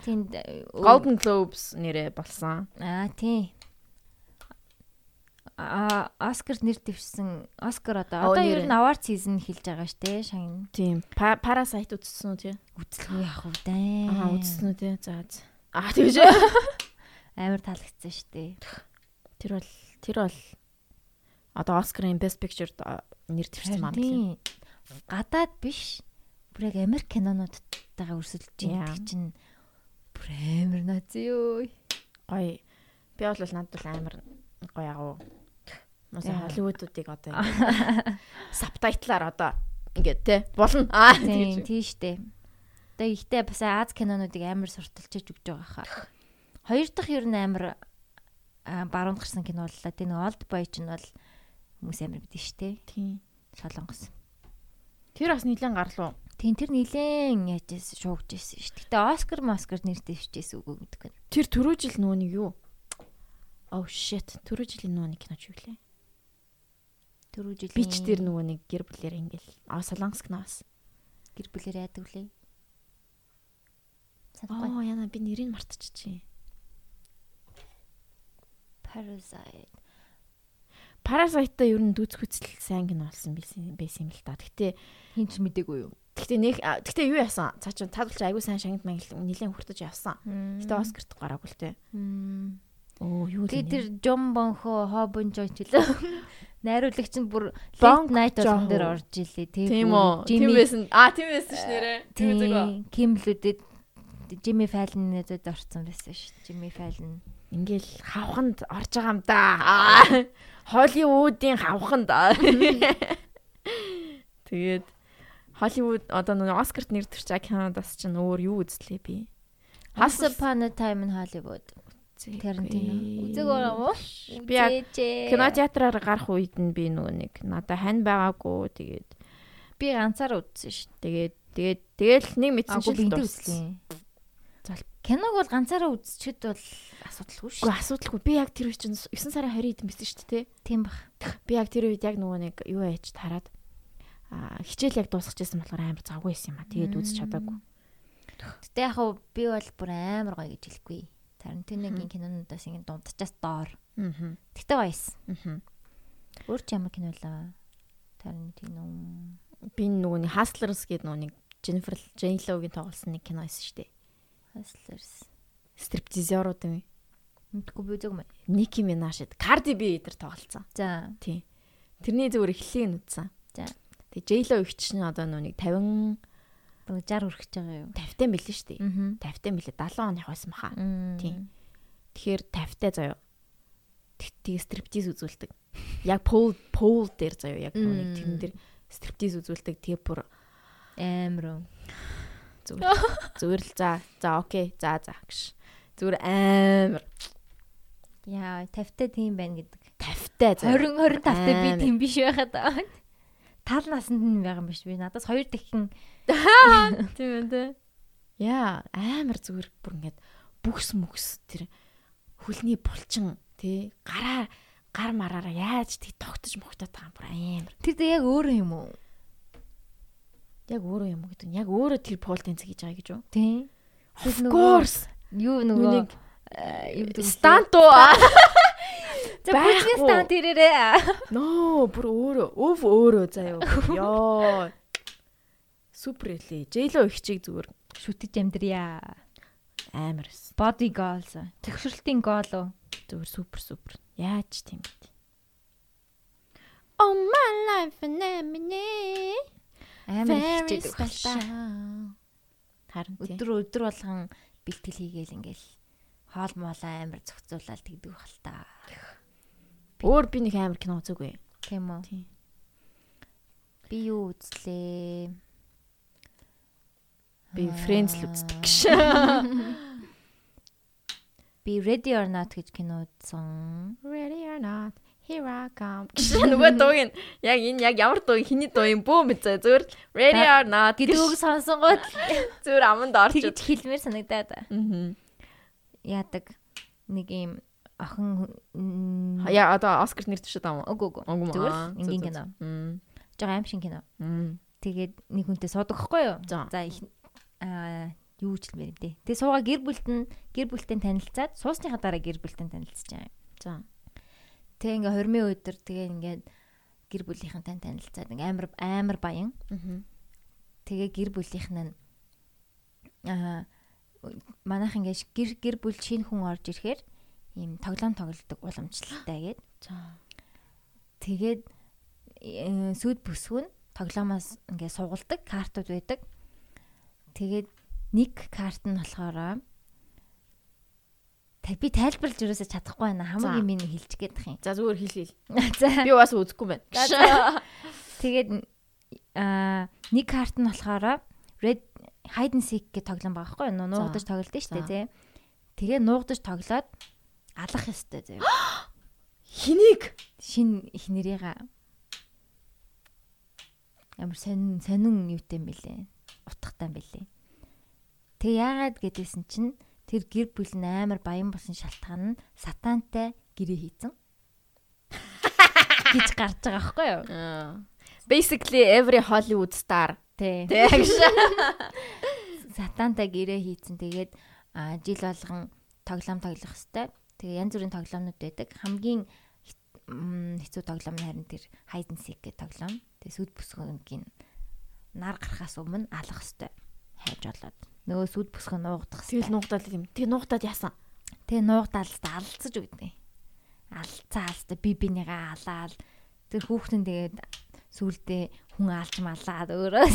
Тэнд Golden Globes нэрээ болсон. Аа тий. А Оскар нэр дэвшсэн Оскар одоо одоо ер нь award season хэлж байгаа штэ шагн. Тийм. Parasite үзсэн үү тий? Үзлгүй яах вэ. Аа үзсэн үү тий. За. Аа тэгэж амар таалагдсан штэ. Тэр бол тэр бол одоо Оскарын Best Picture нэр дэвшсэн маань тий. Гадаад биш. Бүр яг Америк кинонуудтайгаа өрсөлдөж байгаа чинь бүр амар нази юу. Гоё. Би бол надад бол амар гоё агуу Мос Холливуудуудыг одоо сабтайтлаар одоо ингээд те болно. Аа тийм штэ. Одоо ихтэй бас Аз кинонуудыг амар сурталчиж өгч байгаа хаа. Хоёр дахь ер нь амар баруунд гарсан кино боллоо. Тэ нэг Old Boy ч нь бол хүмүүс амар мэдэн штэ. Тийм. Солонгос. Тэр бас нилэн гарлуу. Тийм тэр нилэн яажсэн шуугж ирсэн шүү. Гэтэ Оскар Москар нэртэй өвчээсэн үгүй гэдэг. Тэр түрүү жил нөө нэг юу? Oh shit. Түрүү жилийн нөө нэг кино ч юу лээ? Түрүү жилийн Бич дээр нөгөө нэг гэр бүлээр ингээл аа солонгос киноос гэр бүлээр яадаг үлээ. Оо яна би нэрийг мартчихжээ. Parasite. Parasite-та ер нь дүүц хүчил сайн кино болсон байсан байсан л та. Гэтэ хин ч мдэггүй юу? Гэтэ нэг гэтэ юу яасан? Цаа чин тадалч айгүй сайн шагнад мангал нилээн хүртэж явсан. Гэтэ Оскарт гараагүй л те. Оо юу л тэр Жон Бонхо Хобон Жон ч лээ. Найруулагч нь бүр Late Night болгон дээр орж илээ тийм үү. Тийм байсан. Аа тийм байсан ш нэрэ. Тийм үзэг. Ким лүдэд Жими Фалн нэдэд орсон байсан ш. Жими Фалн. Ингээл хавханд орж байгаа юм да. Холливуудын хавханд. Тэгээд Холливуд одоо нэг Оскарт нэр төрч кинодас чинь өөр юу үзлээ би. Once upon a time in Hollywood. Тарантино. Үзэг уу? Би яг кино театраар гарах үед нь би нөгөө нэг надаа хань байгаагүй тэгээд би ганцаар үзсэн ш. Тэгээд тэгээд тэгэл нэг мэдсэн шиг дууссан. За киног бол ганцаараа үзчихэд бол асуудалгүй ш. Үгүй асуудалгүй. Би яг тэр үед чинь 9 сарын 20-нд мэдсэн ш тэ. Тийм бах. Би яг тэр үед яг нөгөө нэг юу яж тараад а хичээл яг дуусчихсан болохоор амар завгүй байсан юм а. Тэгээд үзэж чадаагүй. Гэтэ яг би бол бүр амар гоё гэж хэлэхгүй. Тарантиногийн кинонуудаас ингэ дундчаас доор. Аа. Тэгтээ баяс. Аа. Өөр ч ямар кино лээ? Тарантино. Би нөгөө нэг Hustlers гэдэг нөгөө нэг Jennifer J Lo-гийн тоглосон нэг кино байсан шүү дээ. Hustlers. Стриптизерууд юм. Мэдгүй би зөв мэ. Nicki Minaj, Cardi B эдэр тоглолцсон. За. Тийм. Тэрний зүгээр эхлэлийг нь үзсэн. За. Тэгээ Lo их чинь одоо нэг 50 60 хүрэх гэж байгаа юу? 50 тань билээ шүү дээ. Аа. 50 тань билээ 70 оных байсан баха. Тийм. Тэгэхээр 50 таа заяа. Тэгээ стриптиз үзүүлдэг. Яг пол пол дээр заяа яг нэг тэрэн дээр стриптиз үзүүлдэг. Тэгээ бүр Амар. зүгээр зүгээр л за за окей за за гэж. Зүгээр амар Яа, 50-тай тийм байна гэдэг. 50 таа заяа. 20 25-тай би Амар. тийм биш байхад. Тал насанд нь байгаа юм биш би. Надаас хоёр дахин Тийм үү? Яа, амар зүгээр бүр ингээд бүхс мөкс тэр хөлний булчин тий гараа гар мараараа яаж тий тогтож мохтоод байгаа юм бүр амар. тэр дэ яг өөрөө юм уу? Яг өөрөө юм гэдэг нь яг өөрөө тэр пол тэнцэг хийж байгаа гэж юу? Тийм. Of course. Юу нөгөө юу гэдэг вэ? За бүжгийн стант ирээрээ. Ноо, бүр өөрөө, өв өөрөө заяа. Йоо. Супер эле. Жейло их чиг зүгээр Шүтэж амьдрья. амар. Body goals. Тэгшрэлтийн гол уу? Зүгээр супер супер. Яаж тийм бэ? Oh my life and me. Амар байх та. special. Харин тийм. Өдөр өдөр болгон бэлтгэл хийгээл ингээл хоол моолоо амар зохицуулаад тэгдэг байх л та. Өөр би нэг амар кино үзээгүй. Тийм үү? Тийм. Би юу үзлээ? Би Friends л үздэг гэж. Би Ready or Not гэж кино үзсэн. Ready or not, here I come. Нөгөө дууг нь яг энэ яг ямар дуу хиний дуу юм бөө мэдээ зүгээр ready or not Гэдэг үг сонсонгууд зүгээр аманд орч. хэлмээр санагдаад Аа. яадаг нэг юм охин Яа одоо Оскар нэр төвшөд байгаа юм. үгүй үгүй зүгээр л энгийн кино. Жага аим шин кино. Тэгээд нэг хүнтэй суудаг хгүй юу? За. Их аа юу ч юм дээ. Тэгээ суугаа гэр бүлт нь гэр бүлтэй танилцаад суусныхаа дараа гэр бүлтэй юм. За. Тэгээ ингээ хормын өдөр тэгээ ингээд гэр бүлийнхэнтэй танилцаад ингээ амар амар баян. Тэгээ гэр бүлийнх нь аа манайх ингээ гэр гэр бүл шинэ хүн орж ирэхээр ийм тоглоом тоглодог уламжлалтай гээд За. тэгээд э, сүд бүсгүй нь тоглоомоос ингээ сугалдаг картууд байдаг. Тэгээд нэг карт нь болохоор би тайлбарлаж юусаа чадахгүй байна. Хамгийн минь хэлчих гээд тах юм. За зүгээр хэл хэл. За. Би бас үзэхгүй байна. Тэгээд аа нэг карт нь болохоор red hide and seek гэх тоглоом байгаа байхгүй юу? Нуугдаж тоглолт нь шүү дээ, тий. Тэгээ нуугдаж тоглоод алах ёстой зөө. Хэнийг? Шин их нэрийга ямар сонин сонин юутай юм бэлээ. Утгатай юм бэлээ. Тэгээ яагаад гэдгийгсэн чинь тэр гэр бүл нь амар баян болсон шалтгаан нь сатантай гэрээ хийцэн. гэж гарч байгаа байхгүй юу? Basically every Hollywood star. Тий. Тэг гэж. сатантай гэрээ хийцэн тэгээд жил болгон тоглоом тоглох хэвээр. Тэгээ янз бүрийн тоглоомнууд байдаг. Хамгийн хэцүү тоглоом нь харин тэр hide and seek гэх тоглоом. Тэгээ сүд бүсгүйгийн нар гарахаас өмнө алах хэвээр хайж болоод нөгөө сүд бүсгүй нуугдах Тэгэл нуугдаад юм. Тэг нуугдаад яасан? Тэгээ нуугдаал та алцаж өгдөө. Алцаа алцаа би бинийгээ алаал. Тэр хүүхдэн тэгээд сүулдэ хүн алж малаад өөрөө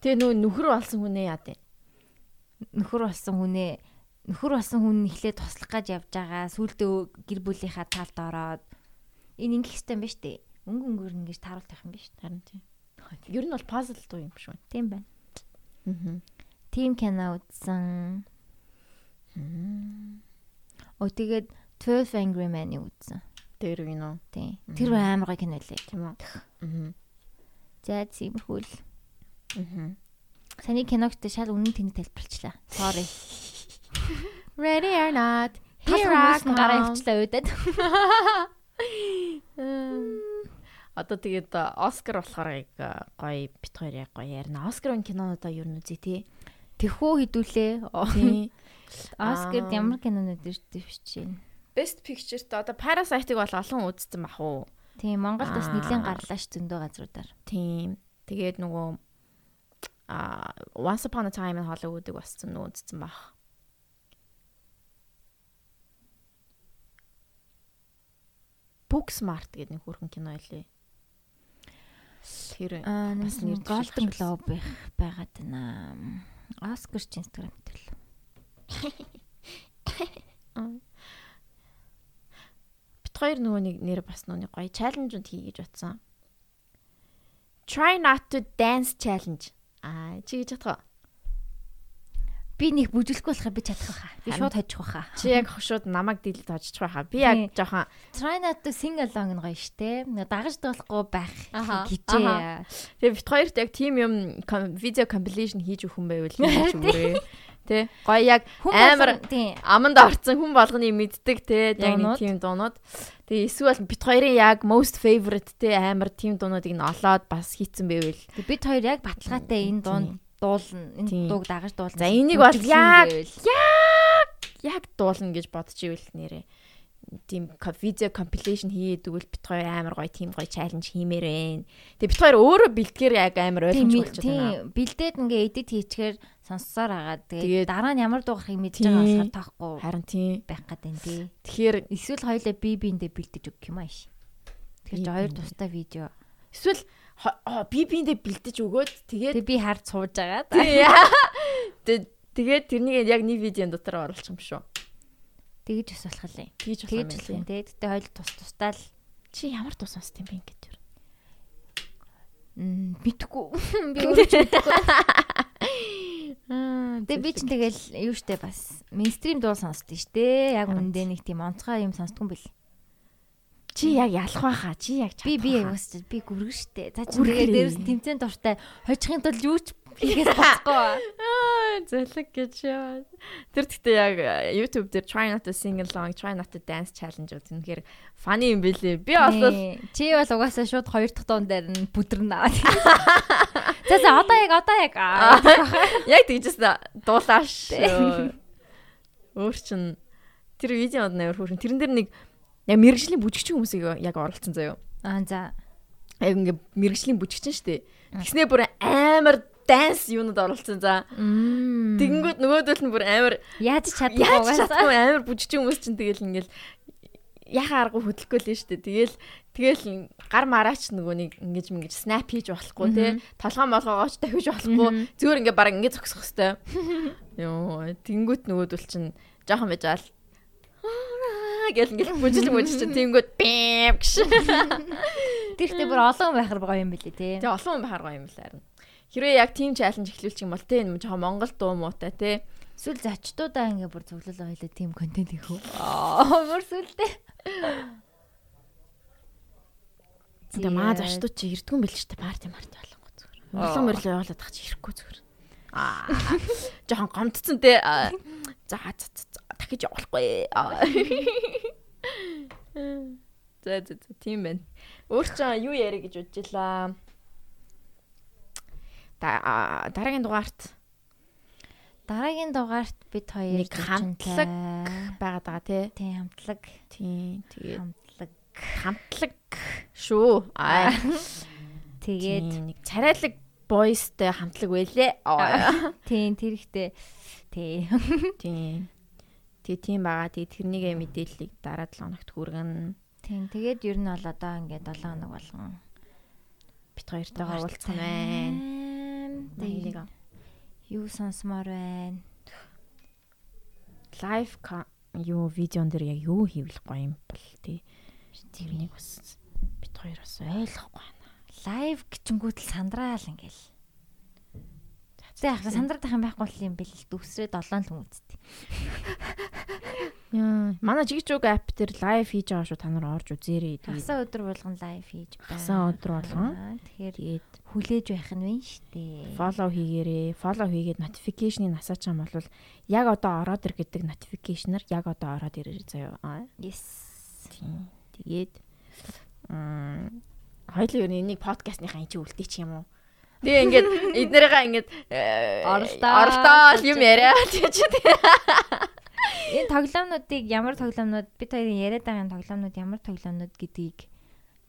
Тэгээ нөө нөхөр болсон хүнээ яа дээ. нөхөр болсон хүнээ нөхөр болсон хүн ихлээ туслах гэж явж байгаа. Сүулдэ гэр бүлийнхаа талд ороод. Энэ ингэх хэвээр юм ба штэ. Өнгө өнгөөр ингэж тааруулт байх юм ба штэ. Харин тийм. Ер нь бол пазл дуу юм шүү. тийм байна. Аа. тим кино үзсэн Оо тэгээд 12 Angry Men-ийг үзсэн. Тэр юу нөө. тийм тэр амар гоё кино лээ Тийм үү. Аа. за тиймэрхүүл Аа. саний киногт шал үнэн тэний тайлбарлачлаа. Sorry Ready or not. Here I нь гараа come. явчлаа өөдөд Одоо тэгээд Оскар болохоор яг гоё бит хоёр яг гоё ярина. Оскарын кинонуудаа ер нь үзье тий. тэхүү хідүүлээ. Оскард ямар кинонууд биш чинь Best Picture-т одоо Parasite-ыг бол олон үзсэн бах уу? Тийм Монголд бас нэлээд гарлаа ш зөндөө газруудаар. Тийм. Тэгээд нөгөө а Once Upon a Time in Hollywood-ыг бас зэн үзсэн баг. Booksmart гэдэг нэг хөрхэн кино байлээ. Тэр бас нэр Golden Globe их байгаад байна. Оскар ч Instagram төлөө. Бит хоёр нөгөө нэг нэр бас нүг гоё чаленжууд хий гэж утсан. Try not to dance challenge. Аа чи гэж чадах уу? Би нэг бүжиглэхгүй болохоо би чадах байхаа. Би шууд хожих байхаа. Чи яг шууд намайг дийлж хожих байхаа. Би яг жоохон try not to sing along нь гоё штэ. Дагаж дуулахгүй байх гэжээ. Тэгээ бит хоёрт яг team юм видео compilation хийж өгөх юм байвал хийж өгөөрэй. Тэ гоё яг амар аманд орцсон хүн болгоны мэддэг те яг нэг team дуунууд. Тэгээ эсвэл бит хоёрын яг most favorite те амар team дуунуудыг нь олоод бас хийцэн байвал. Бид хоёр яг баталгаатай энэ дунд дуулна. Энэ дууг дагаж дуулна. За энийг бол яг яг яг дуулна гэж бодож ивэл нэрээ тийм видео compilation хийгээд өгвөл бит хоёр амар гоё тийм гоё чаленж хиймээр байна. Тэгээ бит хоёр өөрөө бэлтгэр яг амар ойлгомжтой болж байна. Тийм бэлдээд ингээ эдит хийчихээр сонссоор агаад тэгээ дараа нь ямар дуугархыг мэдж байгаа болохоор таахгүй. Харин тийм байх гэдэг юм тий. Тэгэхээр эсвэл хоёулаа би биэндээ бэлдэж өгөх юм ааш. Тэгэхээр хоёр тустай видео. Эсвэл би биэндээ бэлдэж өгөөд тэгээд би хард сууж байгаа. Тэгээд тэрнийг яг нэг видеон дотор оруулчих юм шүү. Тэгэж бас болох лээ. Тэгэж болох юм тий. Тэгтээ хоёул тус тустай л чи ямар тус сонсд юм бэ ингэж юу? Мм битггүй. Би өөрөө. Аа тэг би ч тэгэл юу штэ бас мейнстрим дуу сонсдөө штэ. Яг үндэ нэг тийм онцгой юм сонсдгүй бэл. Чи яг ялах байхаа. Чи яг би би яг бас би гүргэн штэ. За чи тэгээ дээрс тэмцээн дуртай хожихын тулд юу ч хийхээс. Аа зэлэг гэж яа. Тэр гэхдээ яг э, YouTube дээр try not to sing along, try not to dance challenge үү тэгэхээр funny юм бэлээ. Би бол чи бол угаасаа шууд хоёр дахь дуун дээр нь бүдэрнэ. За за одоо яг одоо яг яг тэгжээс дуулааш. Өөр чин тэр видеонд нээр хүрэн тэрэн дээр нэг Яг мэрэгжлийн бүжигчин хүмүүсийг яг оролцсон заяо. Аа за. Яг ингээ мэрэгжлийн бүжигчин штэ. Тэгснээ бүр амар данс юунод оролцсон за. Тэгэнгүүт нөгөөдөл нь бүр амар яаж чадахгүй угаасаа амар бүжигчин хүмүүс чинь тэгэл ингээл яхаа арга хөдлөхгүй л штэ. Тэгэл тэгэл гар мараач нөгөө нэг ингэж ингэж снап хийж болохгүй те. Толгой молгоогооч дахиж болохгүй. Зүгээр ингээ баг ингээ зогсох хэвээр. Йоо, тэнгүүт нөгөөдөл чинь жоохон байжаал гэл ингээл бүжил бүжил чинь тэнгүүд бэм гэж. Тэрхтээ бүр олон байхаар гоё юм билий те. Тэг олон байхаар гоё юм билээ харин. Хэрвээ яг team challenge эхлүүлчих юм бол те юм жоохон Монгол дуу муутай те. Эсвэл зочдуудаа ингээ бүр цуглуулаа хоёлаа team контент хийх үү. Аа бүр сүлдээ. Тэгээ маа зочдууд чи ирдгүн ч те парти марти болонгоо зүгээр. Монгол мөрлөө явуулаад тах чи ирэхгүй зүгээр. Аа жоохон гомдсон те. За дахиж явуулахгүй. За за за тийм байна. Өөр чинь юу яриа гэж бодчихлаа. Да дараагийн дугаарт дараагийн дугаарт бид хоёр нэг хамтлаг байгаад байгаа тий. Тий хамтлаг. Тий тэгээд хамтлаг. Хамтлаг шүү. Аа. Тэгээд нэг царайлаг boysтэй хамтлаг байлээ. Тийм тэр ихтэй. Тий. Тийм. Тэгээ тийм байгаа. Тэгээ тэрнийгээ мэдээллийг дараа 7 хоногт хүргэн. Тийм. Тэгээд ер нь бол одоо ингээд 7 хоног болгон бит хоёртойгоо уулзсан байна. Тэгээд юу сонсомоор байна? Лайв юу видеон дээр яг юу хийвэл гоё юм бол тий. Тэрнийг бас бит хоёр бас ойлгохгүй. Лайв гिचэнгүүд л сандраал ингээл Тэ яг сандрагдах юм байхгүй юм бэл дүсрээ 7 л хүн үзтий. Яа, манай жигчүүг app дээр лайв хийж байгаа шүү та нар орж үзээрэй. Хасаа өдөр болгон лайв хийж байна. Хасаа өдөр болгон. Тэгэхээр хүлээж байх нь вэ штэ. Follow хийгээрэй. Follow хийгээд notification-ыг насаач юм бол яг одоо ороод ир гэдэг notification-аар яг одоо ороод ирээрэй заяа. Yes. Тэгээд м хоёул ер нь энийг подкастныхаа энэ чи үлдээч юм уу? Тэгээ ингээд эднэрийнхаа ингээд оролдоо оролдоо юм яриа тийч тэгээ. Энэ тоглоомнуудыг ямар тоглоомнууд бид хоёрын яриад байгаа тоглоомнууд ямар тоглоомнууд гэдгийг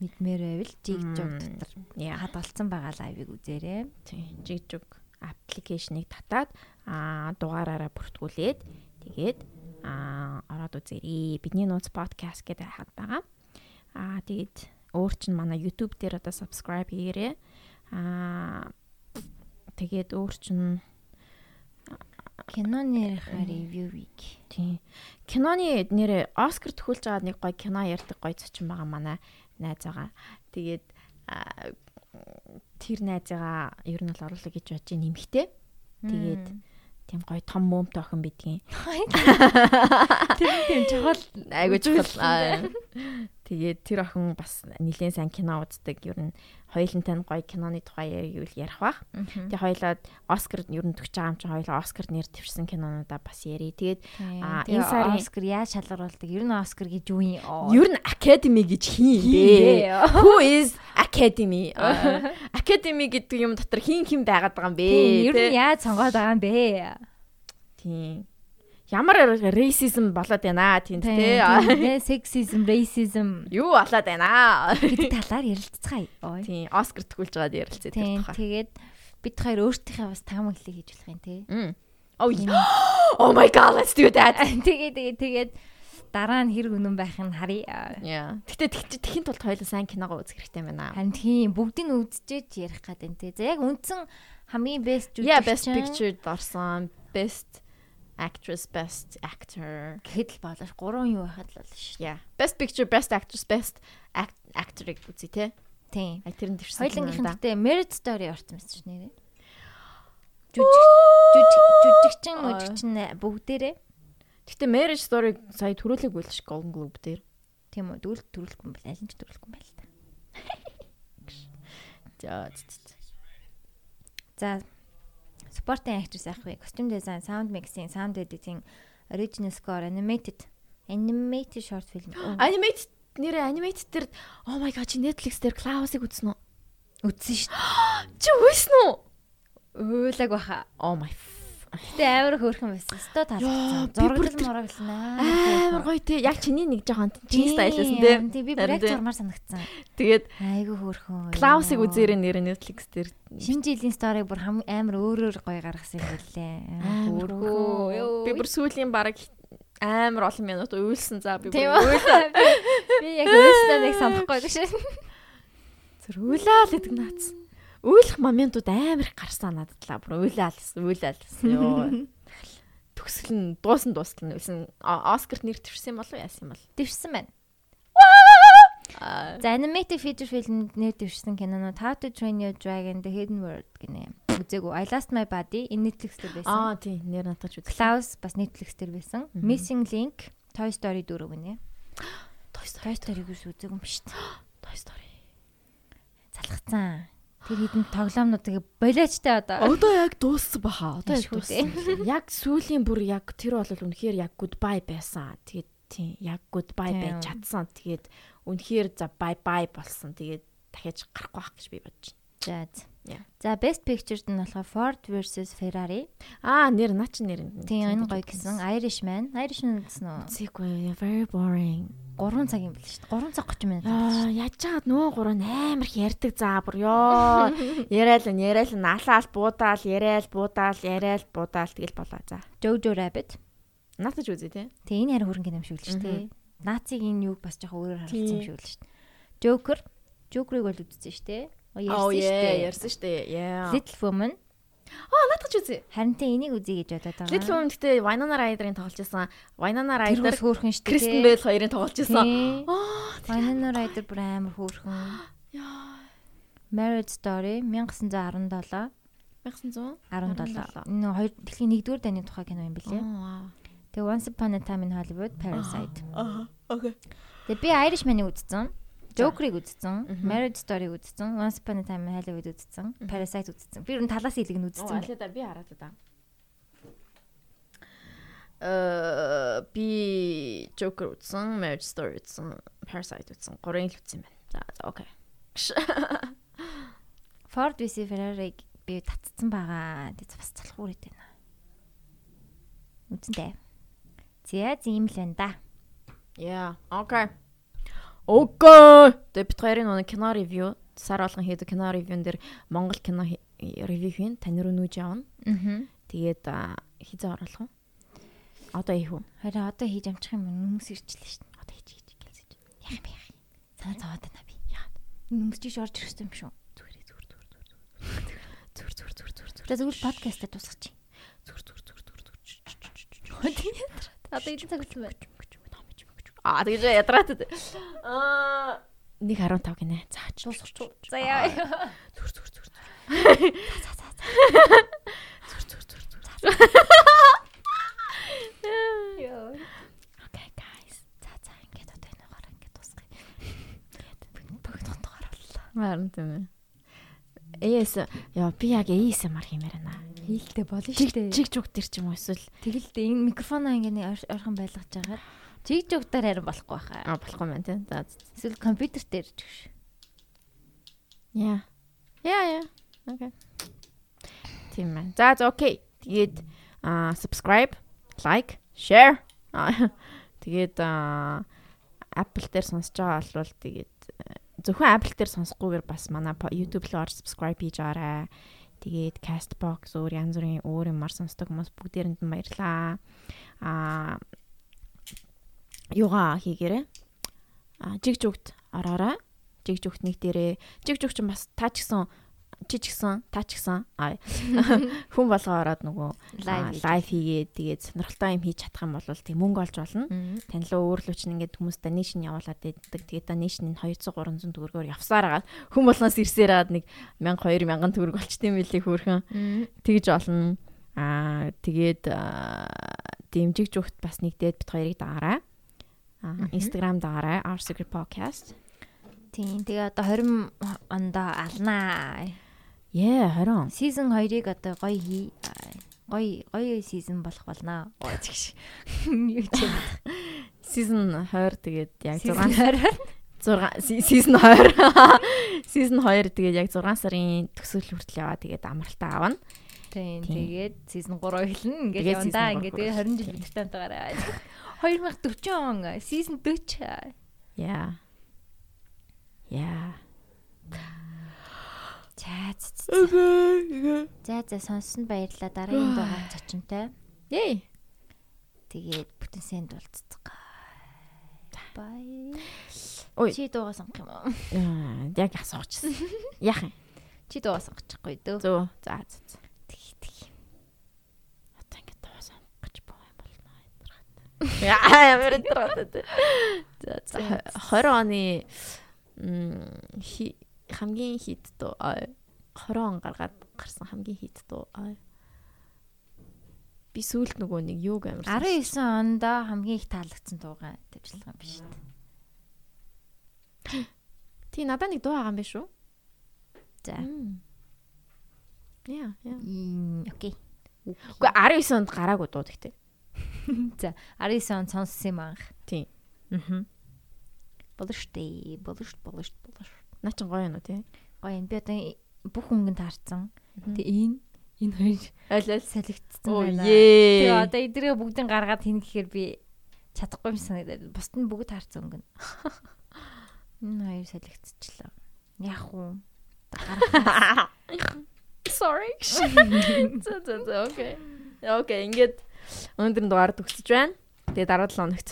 мэдмээр байвал жиг жог дотор хадгалсан байгаа лайвыг үзээрэй. Тийм. Жигжиг аппликейшнийг татаад аа дугаараараа бүртгүүлээд тэгээд аа ороод үзээрэй. Бидний нууц подкаст гэдэг хаад байгаа. Аа тэгээд өөр чинь манай YouTube дээр одоо subscribe хийгээрэй. Аа тэгээд өөр чинь Киноныхаа ревювийг. тийм киноны нэрээ Оскар төхүүлж байгаа нэг гоё кино ярьдаг гоё зочин байгаа манай найз байгаа. Тэгээд тэр найзгаа ер нь бол оруулах гэж бодож нэмэгтэй. Тэгээд тийм гоё том мөмтэй охин бидгийн. тэр тийм чухал Айгуу чухал. Тэгээд тэр охин бас нэлээд сайн кино үздэг. Ер нь хоёулантай нь гоё киноны тухай ярил ярих бах. Тэгээд хоёлаа Оскар ер нь төгч байгаа юм чинь хоёлаа Оскар нэр твэрсэн кинонуудаа бас яри. Тэгээд энэ сарын- Оскар яаж шалгаруулдаг? Ер нь Оскар гэж юу юм? ер нь Academy гэж хин бэ? Who is Academy? Academy гэдэг юм дотор хин хин байгаад байгаа юм бэ? Ер нь яаж сонгоод байгаа юм бэ? Тийм. Ямар racism болоод байна тийм тий. Сексизм, рейсизм Юу болоод байна? гэдэг талаар ярилцгаая. Ой. Тийм, Оскар тгүүлж байгаад ярилцээ тэр тухай. тэгээд бид хоёр өөртөөхөө бас таамаглалыг хийж болох юм тий. Oh, oh my god, let's do that. Тэгээ тэгээ тэгээд дараа нь хэрэг үнэн байх нь харъя. Яа. Гэтэ тэгч тэхийн тулд хоёулаа сайн киногоо үзэх хэрэгтэй байна. Харин тийм бүгдийг нь үзчихэж ярих гад энэ тий. За яг үндсэн хамгийн best Yeah, best picture орсон, best actress, best actor. гэхэд л болоош. Гурван юу байхад л шүү. Yeah. Best picture, best actress, best act actor-ыг үзье те. Тийм. Ай тэр нь дэвшсэн. Хоёлынгийнх нь гэтээ Merit Story орсон мэт шүү нэрээ. Жүжиг Жүжиг жүжигчин Аа. мүжигчин бүгдээрээ Гэтэ marriage story сая төрүүлэг байлш Golden Globe дээр. тийм үү дүүл төрүүлэхгүй байна. Алин ч төрүүлэхгүй юм байна л та. За. За supporting actress ах вэ? Costume design, sound mixing, sound editing, original score, animated animated short film. Animated нэрээ animated тэр oh my god чи Netflix дээр Klaus-ыг үзсэн үү? Үзсэн шүү Чи үзсэн үү? дээ. Уйлаг баха. Oh my Гэтэ амар хөөрхөн байсан. Яа, таалагдсан. би бүр Зураг тэр- мураглсан амар гоё те. Яг чиний нэг жоохон чин стайлсэн те. Тийм би бүр яг тий. зурмаар санагдсан. Тэгээд Айгу хөөрхөн. Klaus-ыг үзээрэй нэр Netflix дээр. Шинэ жилийн сториг бүр амар өөрөөр гоё гаргасан юм. Амар хөөрхөн. Би бүр сүүлийн бараг амар олон минут уйлсан за би бүр үү? Би яг өөрөөсөө нэг санахгүй гэж. Уйлаа л гэдэг наац. Уйлах моментууд амар их гарсан надад л бүр уйлаа л уйлаа л ёо. Төгсгөл нь дуусан дуустал нь үлсэн Оскарт нэр төвшсөн болов яасан бол. Дэвшсэн байна. За animated feature film нэр дэвшсэн кинонууд How to Train Your Dragon The Hidden World гинэ. Үзээгүй. I Lost My Body энэ Netflix дээр байсан. аа тий нэр натаж үзлээ. Klaus бас Netflix дээр байсан. Missing Link Toy Story 4 гинэ. Toy Story. Toy Story-г үзээгүй юм биш? Toy Story. Залхацсан. Тэр хідэн тоглоомнуудыг болоочтой одоо. Одоо яг дууссан баха. Одоо яг дууссан. Яг сүүлийн бүр яг тэр бол үнэхээр яг goodbye байсан. Тэгээд тий яг goodbye Тийм. байж чадсан. Тэгээд үнэхээр за bye bye болсон. Тэгээд дахиад гарахгүй байх гэж би бодож байна. За. За. Best Picture-д нь болохоор Ford versus Ferrari. Аа нэр наа чи нэр. Тийм энэ гоё гэсэн. Irishman. Irishman үзсэн үү? Sequel very boring. 3 цаг юм бэл шүү дээ. 3 цаг 30 минут. Аа яаж чаад нөгөө гурав амар их ярддаг заа бүр ёо. Яриал нь яриал нь алаал буудаал яриал буудаал яриал буудаал тэгэл болоо за. Jojo Rabbit. Натаж үзье те. Тэгээ энэ харин хөрөнгө юм шиг л шүү дээ. Нациг энэ юуг бас жоохон өөрөөр харагдсан юм шиг л шүү дээ. Joker. Joker-ыг бол үзсэн шүү дээ. Ярьсан шүү дээ. ярьсан штэ. Yeah. Little Woman. Аа натаж үзье. Харин тэ энийг үзье гэж бодоод байгаа. Little Women гэтээ Winona Ryder-ын тоглож байсан. Winona Ryder, хөөрхөн шүү дээ. Kristen Bell хоёрын тоглож байсан. Аа Winona Ryder бүр амар хөөрхөн. яа. Marriage Story 1917 1900. 17. Энэ хоёр дэлхийн 1-р дайны тухай кино юм билээ. Тэгээ Once Upon a Time in Hollywood, Parasite. Аа. Окей. Тэгээ би Irishman-ыг үзсэн. Joker-ыг үзсэн. Marriage Story-ыг үзсэн. Once Upon a Time in Hollywood үзсэн. Parasite үзсэн. Би ер нь талаас илэг нь үзсэн. аль да би хараад да. Э би Joker үзсэн, Marriage Story үзсэн, Parasite үзсэн. Гурван л үзсэн байна. За окей. Ford vs Ferrari-г би татцсан байгаа. Тэг бас залхуур идэв нэ. Үзэндээ. За зэм л энэ да. Yeah, окей. Окей. Тэгээ бит хоёрын нэг кино ревю сар болгон хийдэг кино ревюн дээр Монгол кино ревю хийн тань руу нүүж явна. Аа. Тэгээд хизээ оруулах уу? Одоо ийх үү? Харин одоо хийж амчих юм нүмс ирчлээ шин. Одоо хийж хийж гэлсэж. Яах юм яах. Санаа зовоод байна би. Яа. Нүмс чиш орж ирсэн юм шүү. Зүгээр зүгээр зүгээр зүгээр. Зүгээр зүгээр зүгээр зүгээр. За зүгээр подкастаа дуусгачих. Зүгээр зүгээр зүгээр зүгээр. Одоо эдэн цаг болсон байна. Аа тэгэж ядраад. Аа 1.15 гинэ. За дуусгачих. За яа. Зүр зүр зүр. За за за. Зүр зүр зүр зүр. Йоо. Okay guys. За за ингээд одоо энэ гараа ингээд дуусгая. Бүх тотгоор боллоо. Харин тийм ээ. Эс яа би яг ASMR хиймээр байна. Хийлтэй болно шүү дээ. чиг зүг төр ч юм уу эсвэл Тэгэл дээ энэ микрофоноо ингээд ойрхон байлгаж байгаа. Чиг жугтаар харин болохгүй хаа. аа болохгүй мэн тийм. За. Эсвэл компьютер дээр ч гэж. Яа. Яа яа. Окей. Тийм ээ. За за окей. Тэгээд аа subscribe, like, share. Тэгээд аа Apple дээр сонсож байгаа бол тэгээд зөвхөн Apple дээр сонсохгүйгээр бас манай YouTube руу орж subscribe хийж аваарай. Тэгээд Castbox өөр янз бүрийн өөр юмар сонсдог хүмүүс бүгдээрэнд нь баярлаа. Аа юугаа хийгээрэй. Аа жиг жугт ороорой. Жиг жугт нэг дээрээ жиг жугт ч бас та ч гэсэн чи ч гэсэн та ч гэсэн хүн болгоо ороод нөгөө лайв хийгээд тэгээд сонирхолтой юм хийж чадах юм бол тийм мөнгө олж болно. Танилаа өөрлөч нь ингээд хүмүүст donation явуулаад байдаг. Тэгээд donation нь 200 300 төгрөгөөр явсаар агаад хүн болгоноос ирсээр аваад нэг 1000 2000 төгрөг болчтой юм билий хөөрхөн. Тэгж олно. Аа тэгээд аа, дэмжиг зүгт бас нэгдээд бит хоёрыг дагаарай. Аа. Instagram дагаарай. Our Secret Podcast. Тийм. Тэгээ одоо 20 ондоо алнаа. Yeah, 20. Season 2-ыг одоо гоё хий. Гоё гоё season болох болно. Оо чигш. Юу ч юм. Season 20 тэгээд яг 6 Season 20. 6 season 20. Season 2 тэгээд яг 6 сарын төгсгөл хүртэл яваа тэгээд амралтаа авна. Тийм. Тэгээд season 3 эхэлнэ. Ингээд явандаа season ингээд гурав тэгээ 20 жил бидэртэй хамтаагаараа. 2040 он season 40. Yeah. Yeah. За за за сонссонд баярлалаа. Дараагийн дугаар зочинтой. Yay. Тэгээд бүтэн сэнд уулзцгаа. Бай. Ой. Чи дуугаа сонгох юм уу? Аа, Яг асуучихсан. Яах юм? Чи дуугаа сонгочихгүй дөө. Зөө. За за. за. Тэг тэг. Одоо ингэ туусан гэж боо юм болно ядраад. Яа, ямар ядраад. За за 20 оны хамгийн хит дуу аа, 20 он гаргаад гарсан хамгийн хит дуу. Би сүүлд нөгөө нэг юуг амар 19 онд хамгийн их таалагдсан дуугаа тавьчлага юм биш үү? Тий надад нэг дуу байгаа юм биш үү? За. Яа, яа. Окей. Үгүй 19 онд гараагүй дуу гэхдээ. За 19 он сонссон юм анх. Тий. Аа. Болно штэ. Болно штэ. Наа чин гоё юм уу тий? Гоё юм. Би одоо бүх хөнгөнд харцсан. Тэ Тэгээ энэ энэ хоёр аль аль солигдсон байна. Тэгээ одоо эдрээ бүгдийг гаргаад хин гэхээр би чадахгүй юм санагдаад. Бусд нь бүгд харцсан өнгөн. Энэ хоёр солигдчихлаа. Яг уу. Sorry. За за за окей. Окей, ингээд өнөөдрийн дугаар төгсөж байна. Тэгээ дараа 7 хоногт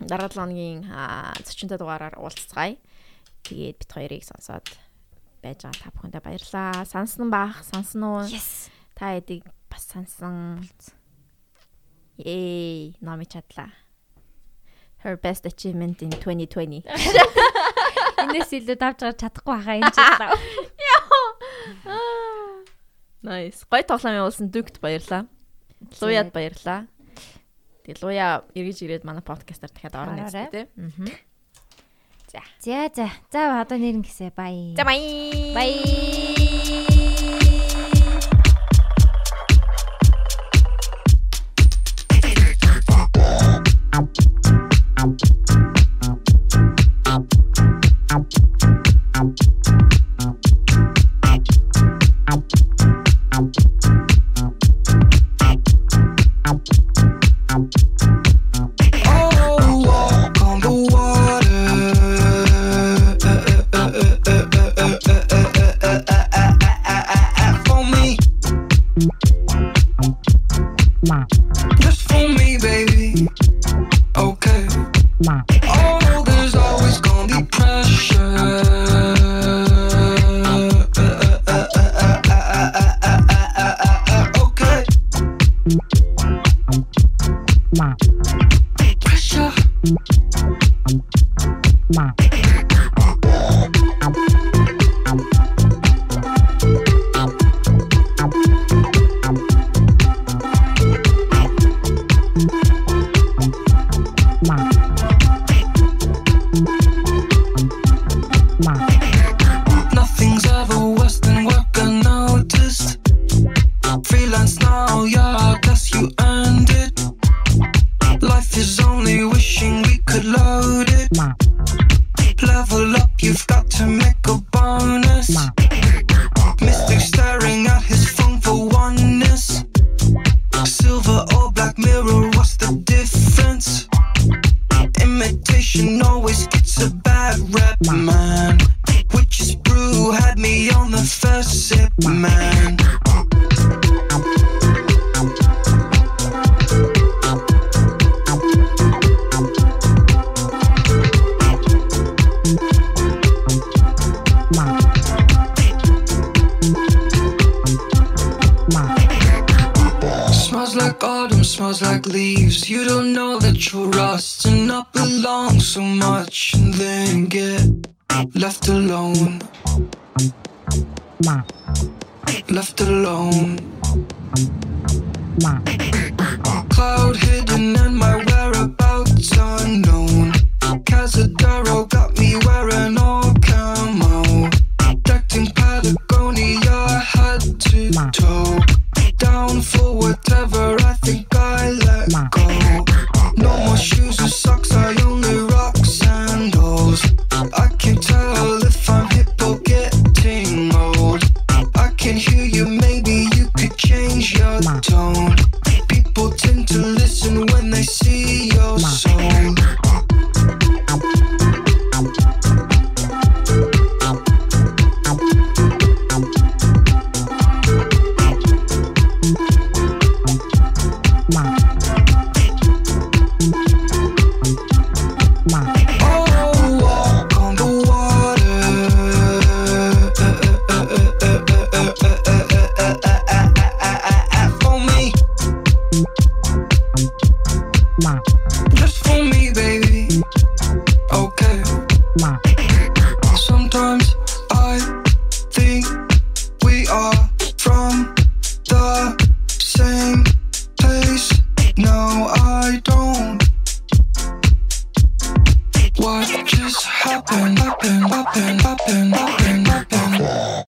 дараа 7 хоногийн зочинтой дугаараар уулзцгаая. Тэгээд бит хоёрыг сонсоод байж байгаа та бүхэндээ баярлалаа. Сансан баах, сансан уу? Yes. Та эдийг бас сансан. Ей, номи чадлаа. Her best achievement in 2020. Энэс илүү давж гарч чадахгүй хаа энэ гэсэн. Nice. Гой тоглоом явуулсан дүгт баярлаа. Луяд баярлаа. Тэгээ луя эргэж ирээд манай подкастаар дахиад орно гэсэн тийм. Мгм. За. За за. За одоо нэрнэ гэсэ бай. За бай. Бай. Mark.